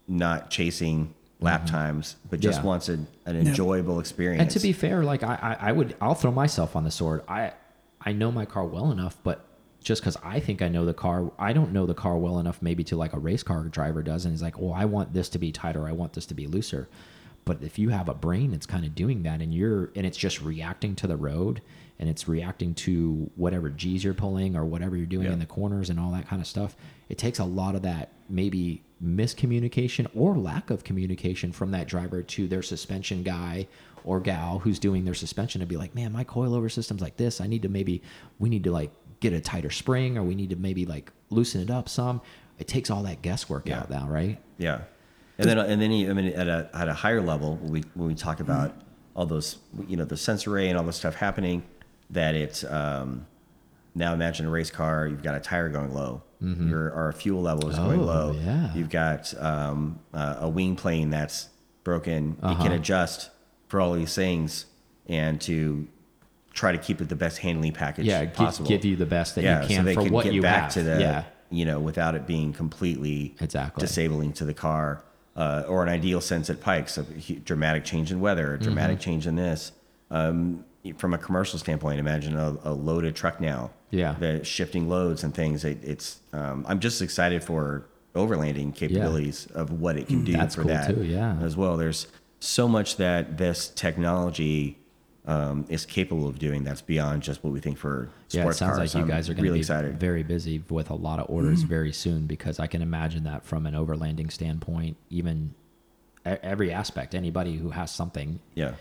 not chasing lap times, but just Mm-hmm. Yeah. wants a, an enjoyable experience. And to be fair, like I, I, I would, I'll throw myself on the sword. I, I know my car well enough, but just because I think I know the car, I don't know the car well enough, maybe to like a race car driver does, and he's like, "Oh, I want this to be tighter. I want this to be looser." But if you have a brain that's kind of doing that, and you're, and it's just reacting to the road, and it's reacting to whatever G's you're pulling or whatever you're doing Yeah. in the corners and all that kind of stuff, it takes a lot of that maybe miscommunication or lack of communication from that driver to their suspension guy or gal who's doing their suspension to be like, man, my coilover system's like this. I need to maybe, we need to like get a tighter spring or we need to maybe like loosen it up some. It takes all that guesswork Yeah. out now, right? Yeah, and then and then you- I mean at a at a higher level when we when we talk about all those you know the sensor array and all this stuff happening, that it's um, now imagine a race car. You've got a tire going low. Your our fuel level is going Oh, low. yeah. You've got um, uh, a wing plane that's broken. It Uh-huh. can adjust for all these things and to try to keep it the best handling package Yeah, possible. give you the best that yeah, you can so they for can what get you back have. to the yeah. you know without it being completely Exactly. disabling to the car uh, or an ideal sense at Pikes, a dramatic change in weather, a dramatic Mm-hmm. change in this. Um, from a commercial standpoint, imagine a, a loaded truck now. Yeah. the shifting loads and things. It, it's um, I'm just excited for overlanding capabilities of what it can do Mm, That's for cool that too, yeah. as well. There's so much that this technology um, is capable of doing that's beyond just what we think for Yeah, it sounds cars. like you I'm guys are going to really be excited. very busy with a lot of orders very soon because I can imagine that from an overlanding standpoint, even every aspect, anybody who has something, yeah,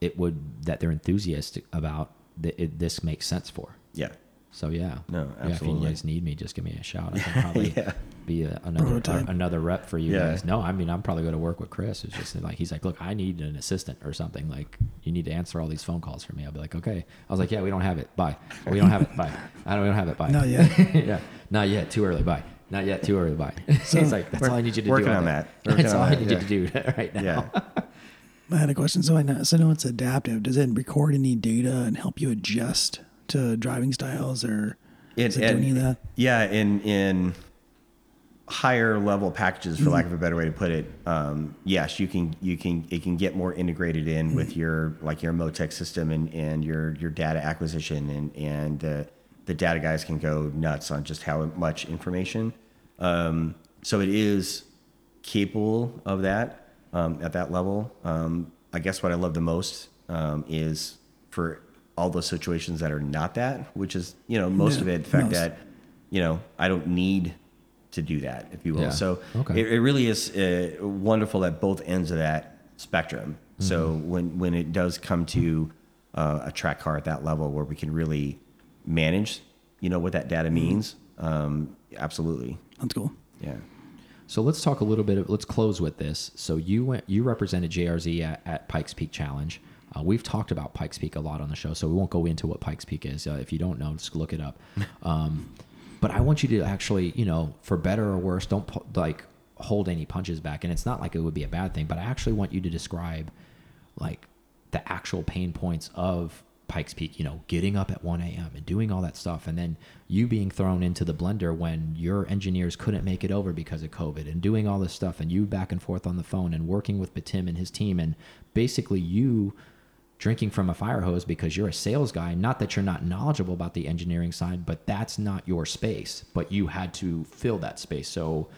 it would that they're enthusiastic about, that it, this makes sense for. yeah. So yeah, No, Yeah, if you absolutely. guys need me, just give me a shout. I can probably Yeah. be a, another Prototype. another rep for you Yeah. guys. No, I mean I'm probably going to work with Chris. It's just like he's like, look, I need an assistant or something. Like you need to answer all these phone calls for me. I'll be like, okay. I was like, yeah, we don't have it. Bye. We don't have it. Bye. I don't. We don't have it. Bye. Not yet. yeah, not yet. Too early. Bye. Not yet. Too early. Bye. So it's like that's all I need you to working do. on that. Working That's on all I need yeah. you to do right now. Yeah. I had a question. So I know, so I know it's adaptive. Does it record any data and help you adjust to driving styles, or does it do any of that? Yeah, in in higher level packages, for lack of a better way to put it, um, yes, you can you can it can get more integrated in with your like your Motec system and, and your your data acquisition and and uh, the data guys can go nuts on just how much information. Um, so it is capable of that um, at that level. Um, I guess what I love the most um, is for all those situations that are not that, which is you know most Yeah, of it, the fact most. that you know I don't need to do that, if you will. Yeah. So Okay. it, it really is uh, wonderful at both ends of that spectrum. So Mm-hmm. when when it does come to uh, a track car at that level where we can really manage, you know, what that Mm-hmm. data means, um, absolutely, That's cool. yeah. So let's talk a little bit. Of, let's close with this. So you went, you represented JRZ at, at Pikes Peak Challenge. Uh, we've talked about Pikes Peak a lot on the show, so we won't go into what Pikes Peak is. Uh, if you don't know, just look it up. Um, but I want you to actually, you know, for better or worse, don't like hold any punches back. And it's not like it would be a bad thing, but I actually want you to describe like the actual pain points of Pikes Peak, you know, getting up at 1 a.m. and doing all that stuff, and then you being thrown into the blender when your engineers couldn't make it over because of COVID and doing all this stuff, and you back and forth on the phone and working with Betim and his team, and basically you drinking from a fire hose because you're a sales guy. Not that you're not knowledgeable about the engineering side, but that's not your space, but you had to fill that space. So,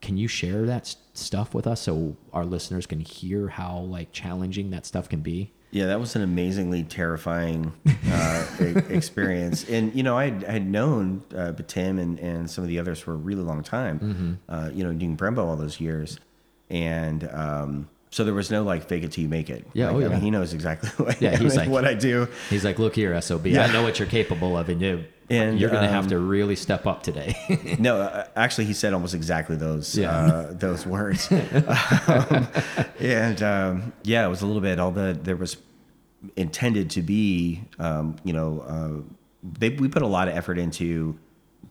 can you share that stuff with us so our listeners can hear how like challenging that stuff can be? Yeah, that was an amazingly terrifying uh, experience. And you know, I had, I had known uh, Betim and, and some of the others for a really long time. Mm-hmm. Uh, you know, doing Brembo all those years, and um, so there was no like fake it till you make it. Yeah, Like, oh, I mean, he knows exactly what, Yeah, I he's mean, like- what I do. He's like, "Look here, SOB. I know what you're capable of, and you, And, you're gonna have um, to really step up today." No, uh, actually, he said almost exactly those Yeah. uh, those words. um, and um, yeah, it was a little bit. All the there was intended to be, um, you know, uh, they we put a lot of effort into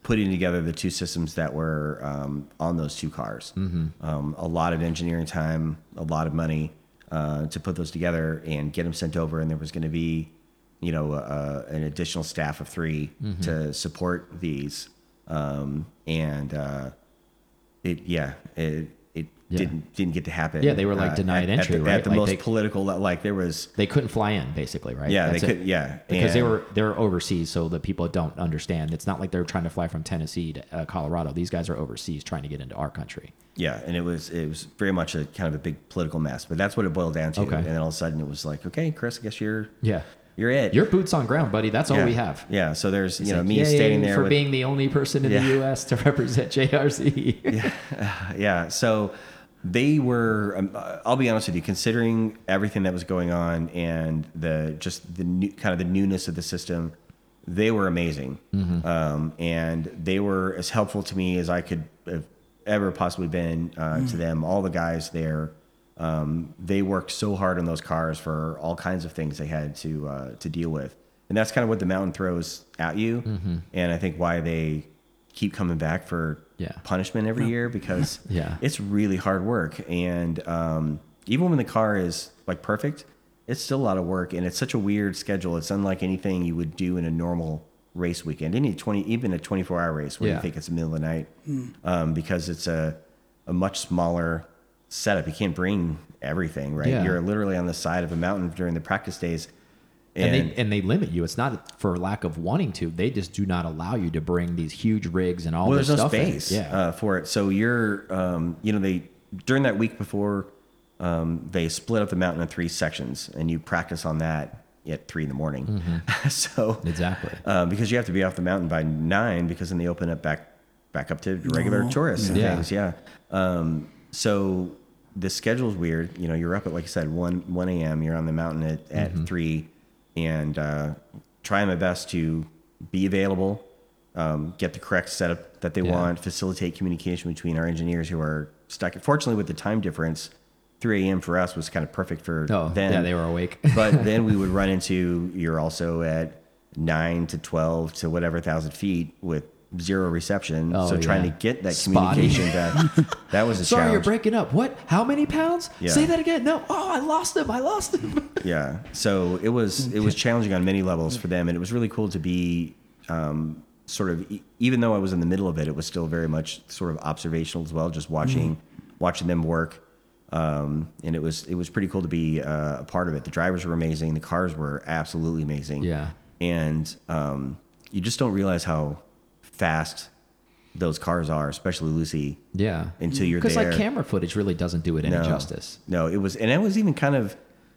putting together the two systems that were um, on those two cars. Um, a lot of engineering time, a lot of money uh, to put those together and get them sent over. And there was going to be, you know, uh, an additional staff of 3 to support these. Um, and uh, it, yeah, it Yeah. didn't didn't get to happen. Yeah, they were, like, uh, denied at, entry, at the, right? At the Like, most they- political, like there was, they couldn't fly in, basically, right? yeah, That's they could, yeah, because they were they're overseas, so the people don't understand. It's not like they're trying to fly from Tennessee to uh, Colorado. These guys are overseas trying to get into our country. Yeah, and it was it was very much a kind of a big political mess, but that's what it boiled down to. Okay. And then all of a sudden, it was like, okay, Chris, I guess you're Yeah, you're it. Your boots on ground, buddy. That's all yeah. we have. Yeah. So there's you know like, me "Yay standing there for with, being the only person in Yeah. the U.S. to represent JRZ. yeah, yeah. So they were. Um, uh, I'll be honest with you. Considering everything that was going on and the just the new, kind of the newness of the system, they were amazing. Um, and they were as helpful to me as I could have ever possibly been uh, to them. All the guys there. Um, they worked so hard on those cars for all kinds of things they had to uh, to deal with, and that's kind of what the mountain throws at you. And I think why they keep coming back for Yeah. punishment every year because Yeah. it's really hard work. And um, even when the car is like perfect, it's still a lot of work, and it's such a weird schedule. It's unlike anything you would do in a normal race weekend, any twenty, even a twenty-four hour race where Yeah. you think it's the middle of the night, um, because it's a a much smaller setup. You can't bring everything, right? Yeah. You're literally on the side of a mountain during the practice days. And they and they limit you. It's not for lack of wanting to. They just do not allow you to bring these huge rigs and all well, this there's no stuff. in. space Yeah, uh, for it. So you're, um, you know, they during that week before um, they split up the mountain in three sections, and you practice on that at three in the morning. so Mm-hmm. exactly. um, because you have to be off the mountain by nine, because then they open up back back up to regular Oh, tourists and yeah. things. Yeah. Um, so the schedule is weird. You know, you're up at like I said, one one a.m. You're on the mountain at, at Mm-hmm. three, and uh, trying my best to be available, um, get the correct setup that they Yeah. want, facilitate communication between our engineers who are stuck. Fortunately, with the time difference, 3 a.m. for us was kind of perfect for Oh, them. yeah, they were awake. but then we would run into you're also at nine to 12 to whatever thousand feet with zero reception. Oh, so trying yeah. to get that Spotty. communication back, that was a Sorry, you're breaking up. What? How many pounds? Yeah. Say that again. No. Oh, I lost him. I lost him. Yeah. So it was it was challenging on many levels for them, and it was really cool to be um, sort of even though I was in the middle of it, it was still very much sort of observational as well, just watching watching them work. Um, and it was it was pretty cool to be uh, a part of it. The drivers were amazing. The cars were absolutely amazing. Yeah. And um, you just don't realize how fast those cars are, especially Lucy. Yeah. Until you're there. Because like camera footage really doesn't do it any justice. No, it was, and it was even kind of,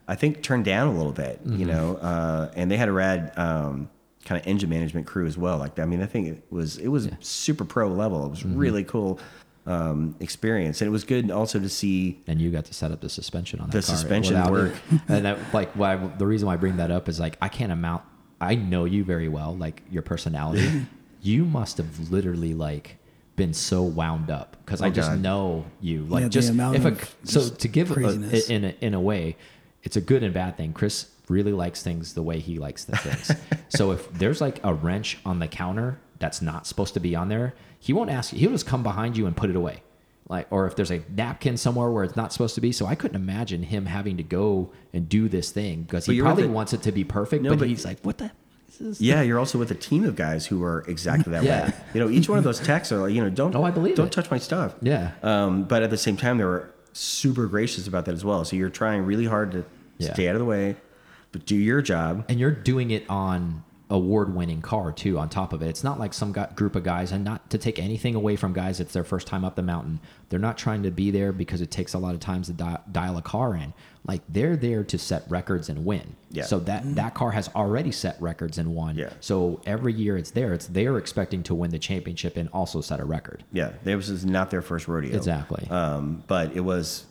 I think, turned down a little bit, you Mm-hmm. know. Uh, and they had a rad um, kind of engine management crew as well. Like, I mean, I think it was it was super pro level. It was Mm-hmm. really cool um, experience, and it was good also to see. And you got to set up the suspension on that The car suspension work. it. And that, like, why the reason why I bring that up is like I can't amount. I know you very well, like your personality. you must have literally like been so wound up because I Oh, just God. know you. Like the just if a so to give a, in a, in a way, it's a good and bad thing. Chris really likes things the way he likes the things. so if there's like a wrench on the counter that's not supposed to be on there, he won't ask you. He'll just come behind you and put it away. Like, or if there's a napkin somewhere where it's not supposed to be. So I couldn't imagine him having to go and do this thing because he probably it- wants it to be perfect. No, but, but- he's like, what the? Is Yeah, you're also with a team of guys who are exactly that Yeah. way. You know, each one of those techs are like, you know, don't Oh, I believe don't it. touch my stuff. Yeah. Um, but at the same time, they were super gracious about that as well. So you're trying really hard to Yeah. stay out of the way, but do your job. and you're doing it on award-winning car too on top of it it's not like some group of guys and not to take anything away from guys it's their first time up the mountain they're not trying to be there because it takes a lot of times to di- dial a car in like they're there to set records and win Yeah. so that that car has already set records and won Yeah. so every year it's there it's they're expecting to win the championship and also set a record Yeah, this is not their first rodeo. Exactly. Um, but it was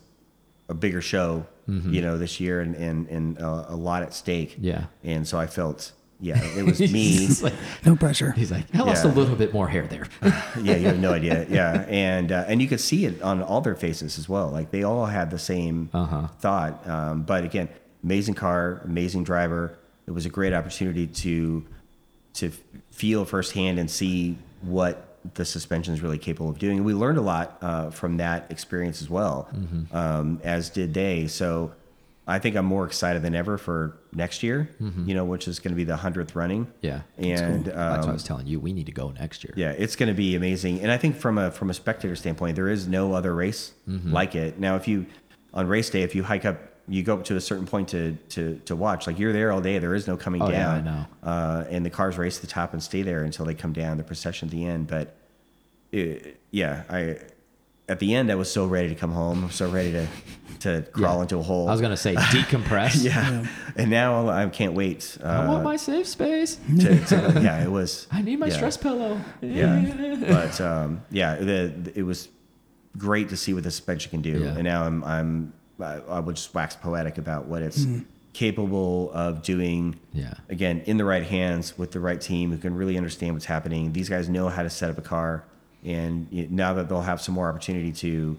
a bigger show, Mm-hmm. you know, this year and and, and uh, a lot at stake. Yeah. And so I felt, yeah, it was me. he's like, No pressure. he's like i lost Yeah. a little bit more hair there yeah, you have no idea. Yeah, and uh, and you could see it on all their faces as well. Like they all had the same Uh-huh. thought. Um, but again, amazing car, amazing driver. It was a great opportunity to to feel firsthand and see what the suspension is really capable of doing. We learned a lot uh, from that experience as well, Mm-hmm. um, as did they. So. I think I'm more excited than ever for next year, you know, which is going to be the hundredth running. Mm-hmm. yeah and that's what i um, was telling you we need to go next year yeah, it's going to be amazing. And I think from a from a spectator standpoint, there is no other race Mm-hmm. like it. Now, if you on race day, if you hike up, you go up to a certain point to to to watch. Like you're there all day. There is no coming Oh, yeah, down. I know. Uh, and the cars race to the top and stay there until they come down the procession at the end. But it, yeah, I at the end I was so ready to come home. I was so ready to to crawl Yeah. into a hole. I was gonna say decompress. yeah. and now I can't wait. Uh, I want my safe space. to, to- yeah, it was. I need my yeah. stress pillow. Yeah, but um, yeah, the, it was great to see what this suspension can do, Yeah. and now I'm I'm I, I would just wax poetic about what it's capable of doing. Yeah. Again, in the right hands with the right team who can really understand what's happening. These guys know how to set up a car, and now that they'll have some more opportunity to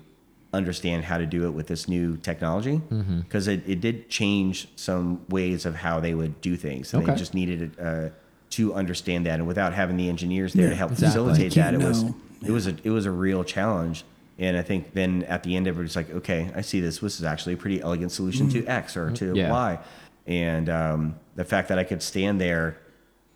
understand how to do it with this new technology, Mm-hmm. because it, it did change some ways of how they would do things, and Okay. they just needed uh, to understand that, and without having the engineers there Yeah, to help exactly. facilitate You that, it was know. it was a it was a real challenge. And I think then at the end, everybody's like, okay, I see this. This is actually a pretty elegant solution to X or to Yeah. Y. And um, the fact that I could stand there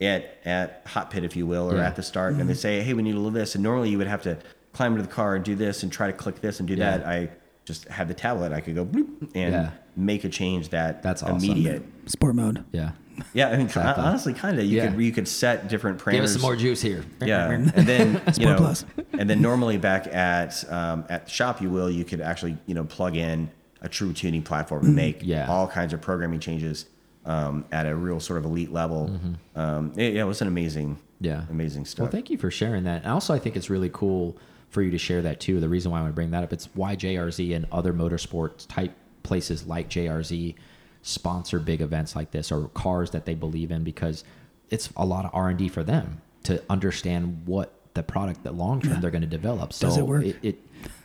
at at hot pit, if you will, or Yeah. at the start, and they say, hey, we need a little this. And normally you would have to climb into the car and do this and try to click this and do Yeah. that. I just had the tablet. I could go bloop and Yeah. make a change that That's awesome. immediate. Sport mode. Yeah. Yeah, I mean, Exactly. honestly, kind of. You Yeah. could you could set different parameters. Give us some more juice here. Yeah, and then you Sport know, Plus. and then normally back at um, at the shop, you will you could actually you know plug in a true tuning platform and make Yeah. all kinds of programming changes um, at a real sort of elite level. Um, it, yeah, it was an amazing. Yeah. amazing stuff. Well, thank you for sharing that. And also, I think it's really cool for you to share that too. The reason why I want to bring that up, it's why JRZ and other motorsports type places like JRZ sponsor big events like this or cars that they believe in because it's a lot of R and D for them to understand what the product that long term they're going to develop. So Does it work? It, it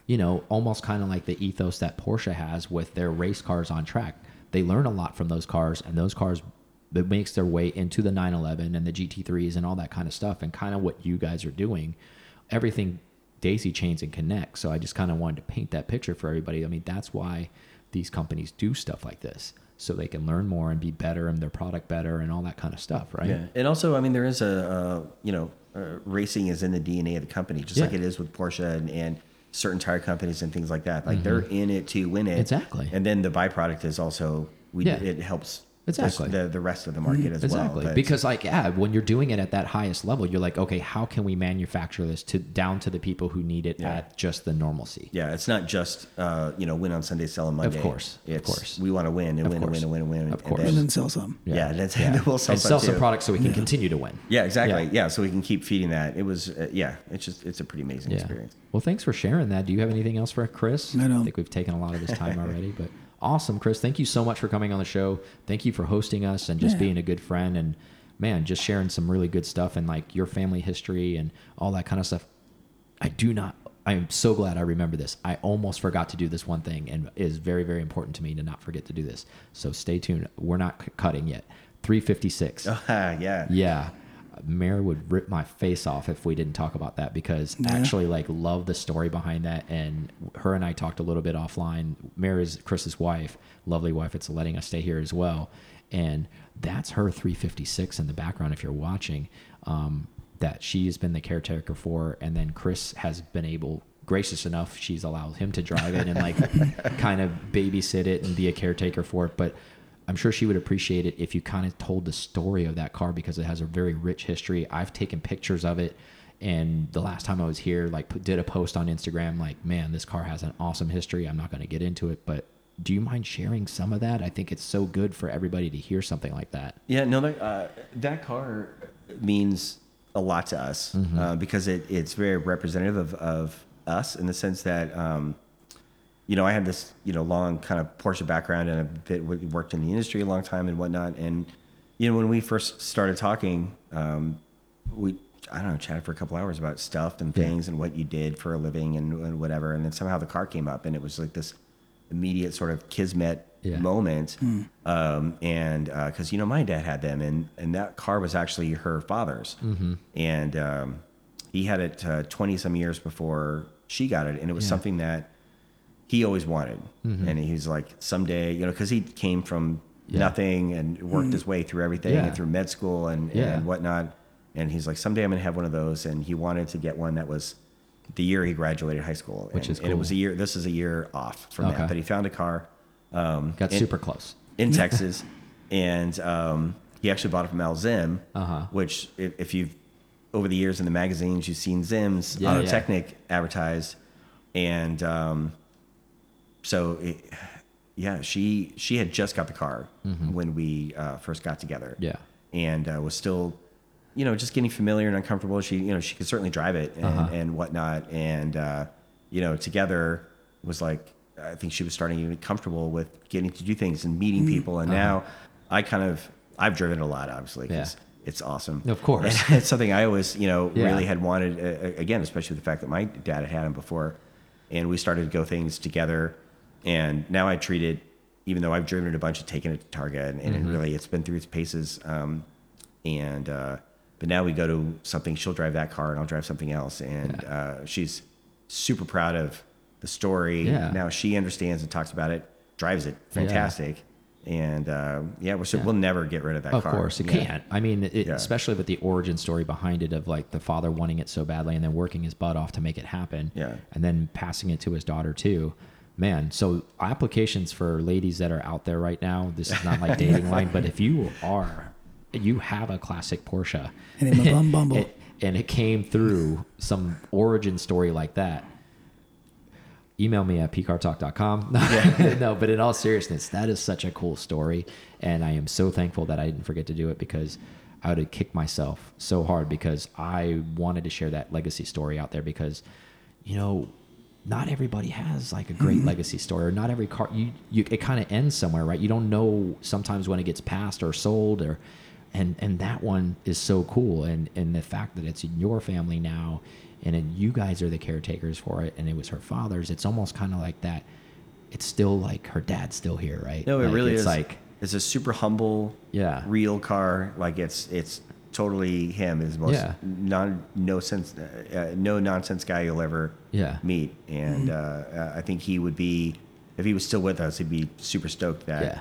you know, almost kind of like the ethos that Porsche has with their race cars on track. They learn a lot from those cars, and those cars that makes their way into the 911 and the GT3s and all that kind of stuff, and kind of what you guys are doing. Everything daisy chains and connects. So I just kind of wanted to paint that picture for everybody. I mean, that's why these companies do stuff like this, so they can learn more and be better and their product better and all that kind of stuff, right? Yeah, and also, I mean, there is a uh, you know, uh, racing is in the DNA of the company, just like it is with Porsche and, and certain tire companies and things like that. Like they're in it to win it, Mm-hmm. Exactly. And then the byproduct is also we Yeah. it helps Exactly. the the rest of the market as Exactly. well. But- because like yeah, when you're doing it at that highest level, you're like, okay, how can we manufacture this to down to the people who need it Yeah. at just the normalcy? yeah, it's not just uh, you know win on Sunday, sell on Monday. Of course, of course. we want to win and Of win and win and win and win. Of course. And then, then sell some. yeah, that's we'll sell and sell some too. products so we can continue to win. Yeah, exactly. Yeah. Yeah. so we can keep feeding that. It was uh, yeah, it's just it's a pretty amazing Yeah. experience. Well, thanks for sharing that. Do you have anything else for Chris? I don't. think we've taken a lot of his time already, but awesome, Chris. Thank you so much for coming on the show. Thank you for hosting us and just Yeah. being a good friend and man, just sharing some really good stuff and like your family history and all that kind of stuff. I do not. I am so glad I remember this. I almost forgot to do this one thing, and it is very, very important to me to not forget to do this. So stay tuned. We're not cutting yet. 356. yeah. Yeah. Mare would rip my face off if we didn't talk about that because Yeah. actually like love the story behind that and her and I talked a little bit offline. Mary's Chris's wife, lovely wife. It's letting us stay here as well. And that's her 356 in the background if you're watching. Um, that she's been the caretaker for and then Chris has been able gracious enough she's allowed him to drive it and like kind of babysit it and be a caretaker for it but I'm sure she would appreciate it if you kind of told the story of that car because it has a very rich history. I've taken pictures of it, and the last time I was here, like put- did a post on Instagram, like, man, this car has an awesome history. I'm not going to get into it, but do you mind sharing some of that? I think it's so good for everybody to hear something like that. Yeah, no, that, uh, that car means a lot to us Mm-hmm. uh, because it, it's very representative of, of us in the sense that, um, you know, I had this, you know, long kind of Porsche background and a bit worked in the industry a long time and whatnot. And, you know, when we first started talking, um, we, I don't know, chatted for a couple hours about stuff and things and what you did for a living and, and whatever. And then somehow the car came up and it was like this immediate sort of kismet Yeah. moment. Um, and because, you know, my dad had them and, and that car was actually her father's. And um, he had it uh, 20 some years before she got it. And it was Yeah. something that he always wanted. And he's like, someday, you know, because he came from Yeah. nothing and worked his way through everything Yeah. and through med school and, Yeah. and whatnot. And he's like, someday I'm going to have one of those. And he wanted to get one that was the year he graduated high school. Which and, is and it was a year, this is a year off from Okay. that. But he found a car um, Got in- super close. in Texas. And um, he actually bought it from Al Zim, Uh-huh. which, if, if you've, over the years in the magazines, you've seen Zim's Auto yeah. Technic advertised. And um, so it, yeah, she she had just got the car when we uh, first got together. Mm-hmm. Yeah. and uh, was still, you know, just getting familiar and uncomfortable. She, you know, she could certainly drive it and, Uh-huh. and whatnot. And uh, you know, together was like I think she was starting to get comfortable with getting to do things and meeting Mm. people. And now I kind of I've driven it a lot, obviously. 'cause Yeah. It's awesome. Of course. And it's something I always, you know, Yeah. really had wanted. Uh, again, especially the fact that my dad had had him before, and we started to go things together. And now I treat it, even though I've driven it a bunch, and taken it to Target, and, and Mm-hmm. really it's been through its paces. Um, and uh, but now we go to something. She'll drive that car, and I'll drive something else. And uh, she's super proud of the story. Yeah. Now she understands and talks about it, drives it fantastic. And uh, yeah, we're so, we'll never get rid of that Of car. course, it Yeah. can't. I mean, it, Yeah. especially with the origin story behind it of like the father wanting it so badly and then working his butt off to make it happen. Yeah. And then passing it to his daughter too. Man, so applications for ladies that are out there right now. This is not like dating line, but if you are, you have a classic Porsche, And bum bumble. it- and it came through some origin story like that. Email me at pcartalk.com. no, but in all seriousness, that is such a cool story. And I am so thankful that I didn't forget to do it because I would have kicked myself so hard because I wanted to share that legacy story out there because, you know, not everybody has like a great mm-hmm. legacy story or not every car you, you it kind of ends somewhere right you don't know sometimes when it gets passed or sold or and and that one is so cool and and the fact that it's in your family now and then you guys are the caretakers for it and it was her father's it's almost kind of like that it's still like her dad's still here right No, it Like, really it's is. like it's a super humble, Yeah. real car. Like it's it's totally him. Is most Yeah. non no sense uh, uh, no nonsense guy you'll ever Yeah. meet. And uh, uh, I think he would be if he was still with us, he'd be super stoked that Yeah.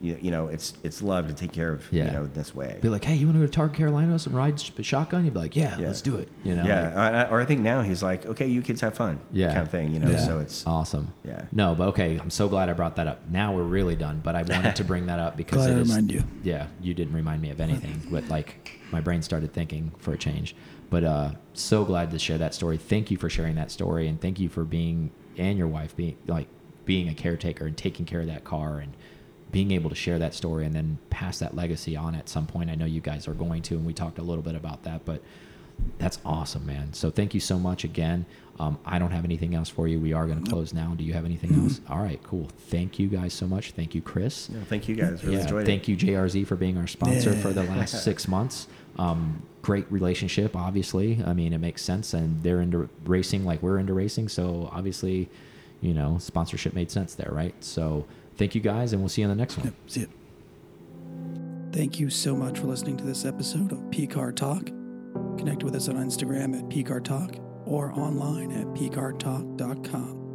you, you know it's it's love to take care of Yeah. you know this way. be like hey you want to go to Targa Carolinas and ride sh- shotgun you'd be like yeah, Yeah. let's do it you know yeah, like- I- I- or I think now he's like, okay, you kids have fun, yeah kind of thing, you know. Yeah. So it's awesome Yeah. no but okay i'm so glad i brought that up now we're really done but i wanted to bring that up because Glad it I is- you. yeah you didn't remind me of anything but like my brain started thinking for a change but uh so glad to share that story thank you for sharing that story and thank you for being and your wife being like being a caretaker and taking care of that car and being able to share that story and then pass that legacy on at some point i know you guys are going to and we talked a little bit about that but that's awesome, man. So thank you so much again. Um, I don't have anything else for you. We are going to close now. Do you have anything else? All right, cool. Thank you guys so much. Thank you, Chris. you thank you guys. Really Yeah, enjoyed thank it. you, JRZ, for being our sponsor for the last six months. Um, great relationship, obviously. I mean, it makes sense, and they're into racing like we're into racing. So obviously, you know, sponsorship made sense there, right? So thank you guys, and we'll see you in the next one. Yep, see it. Thank you so much for listening to this episode of PCAR Talk. Connect with us on Instagram at PCAR Talk or online at PCARTalk.com.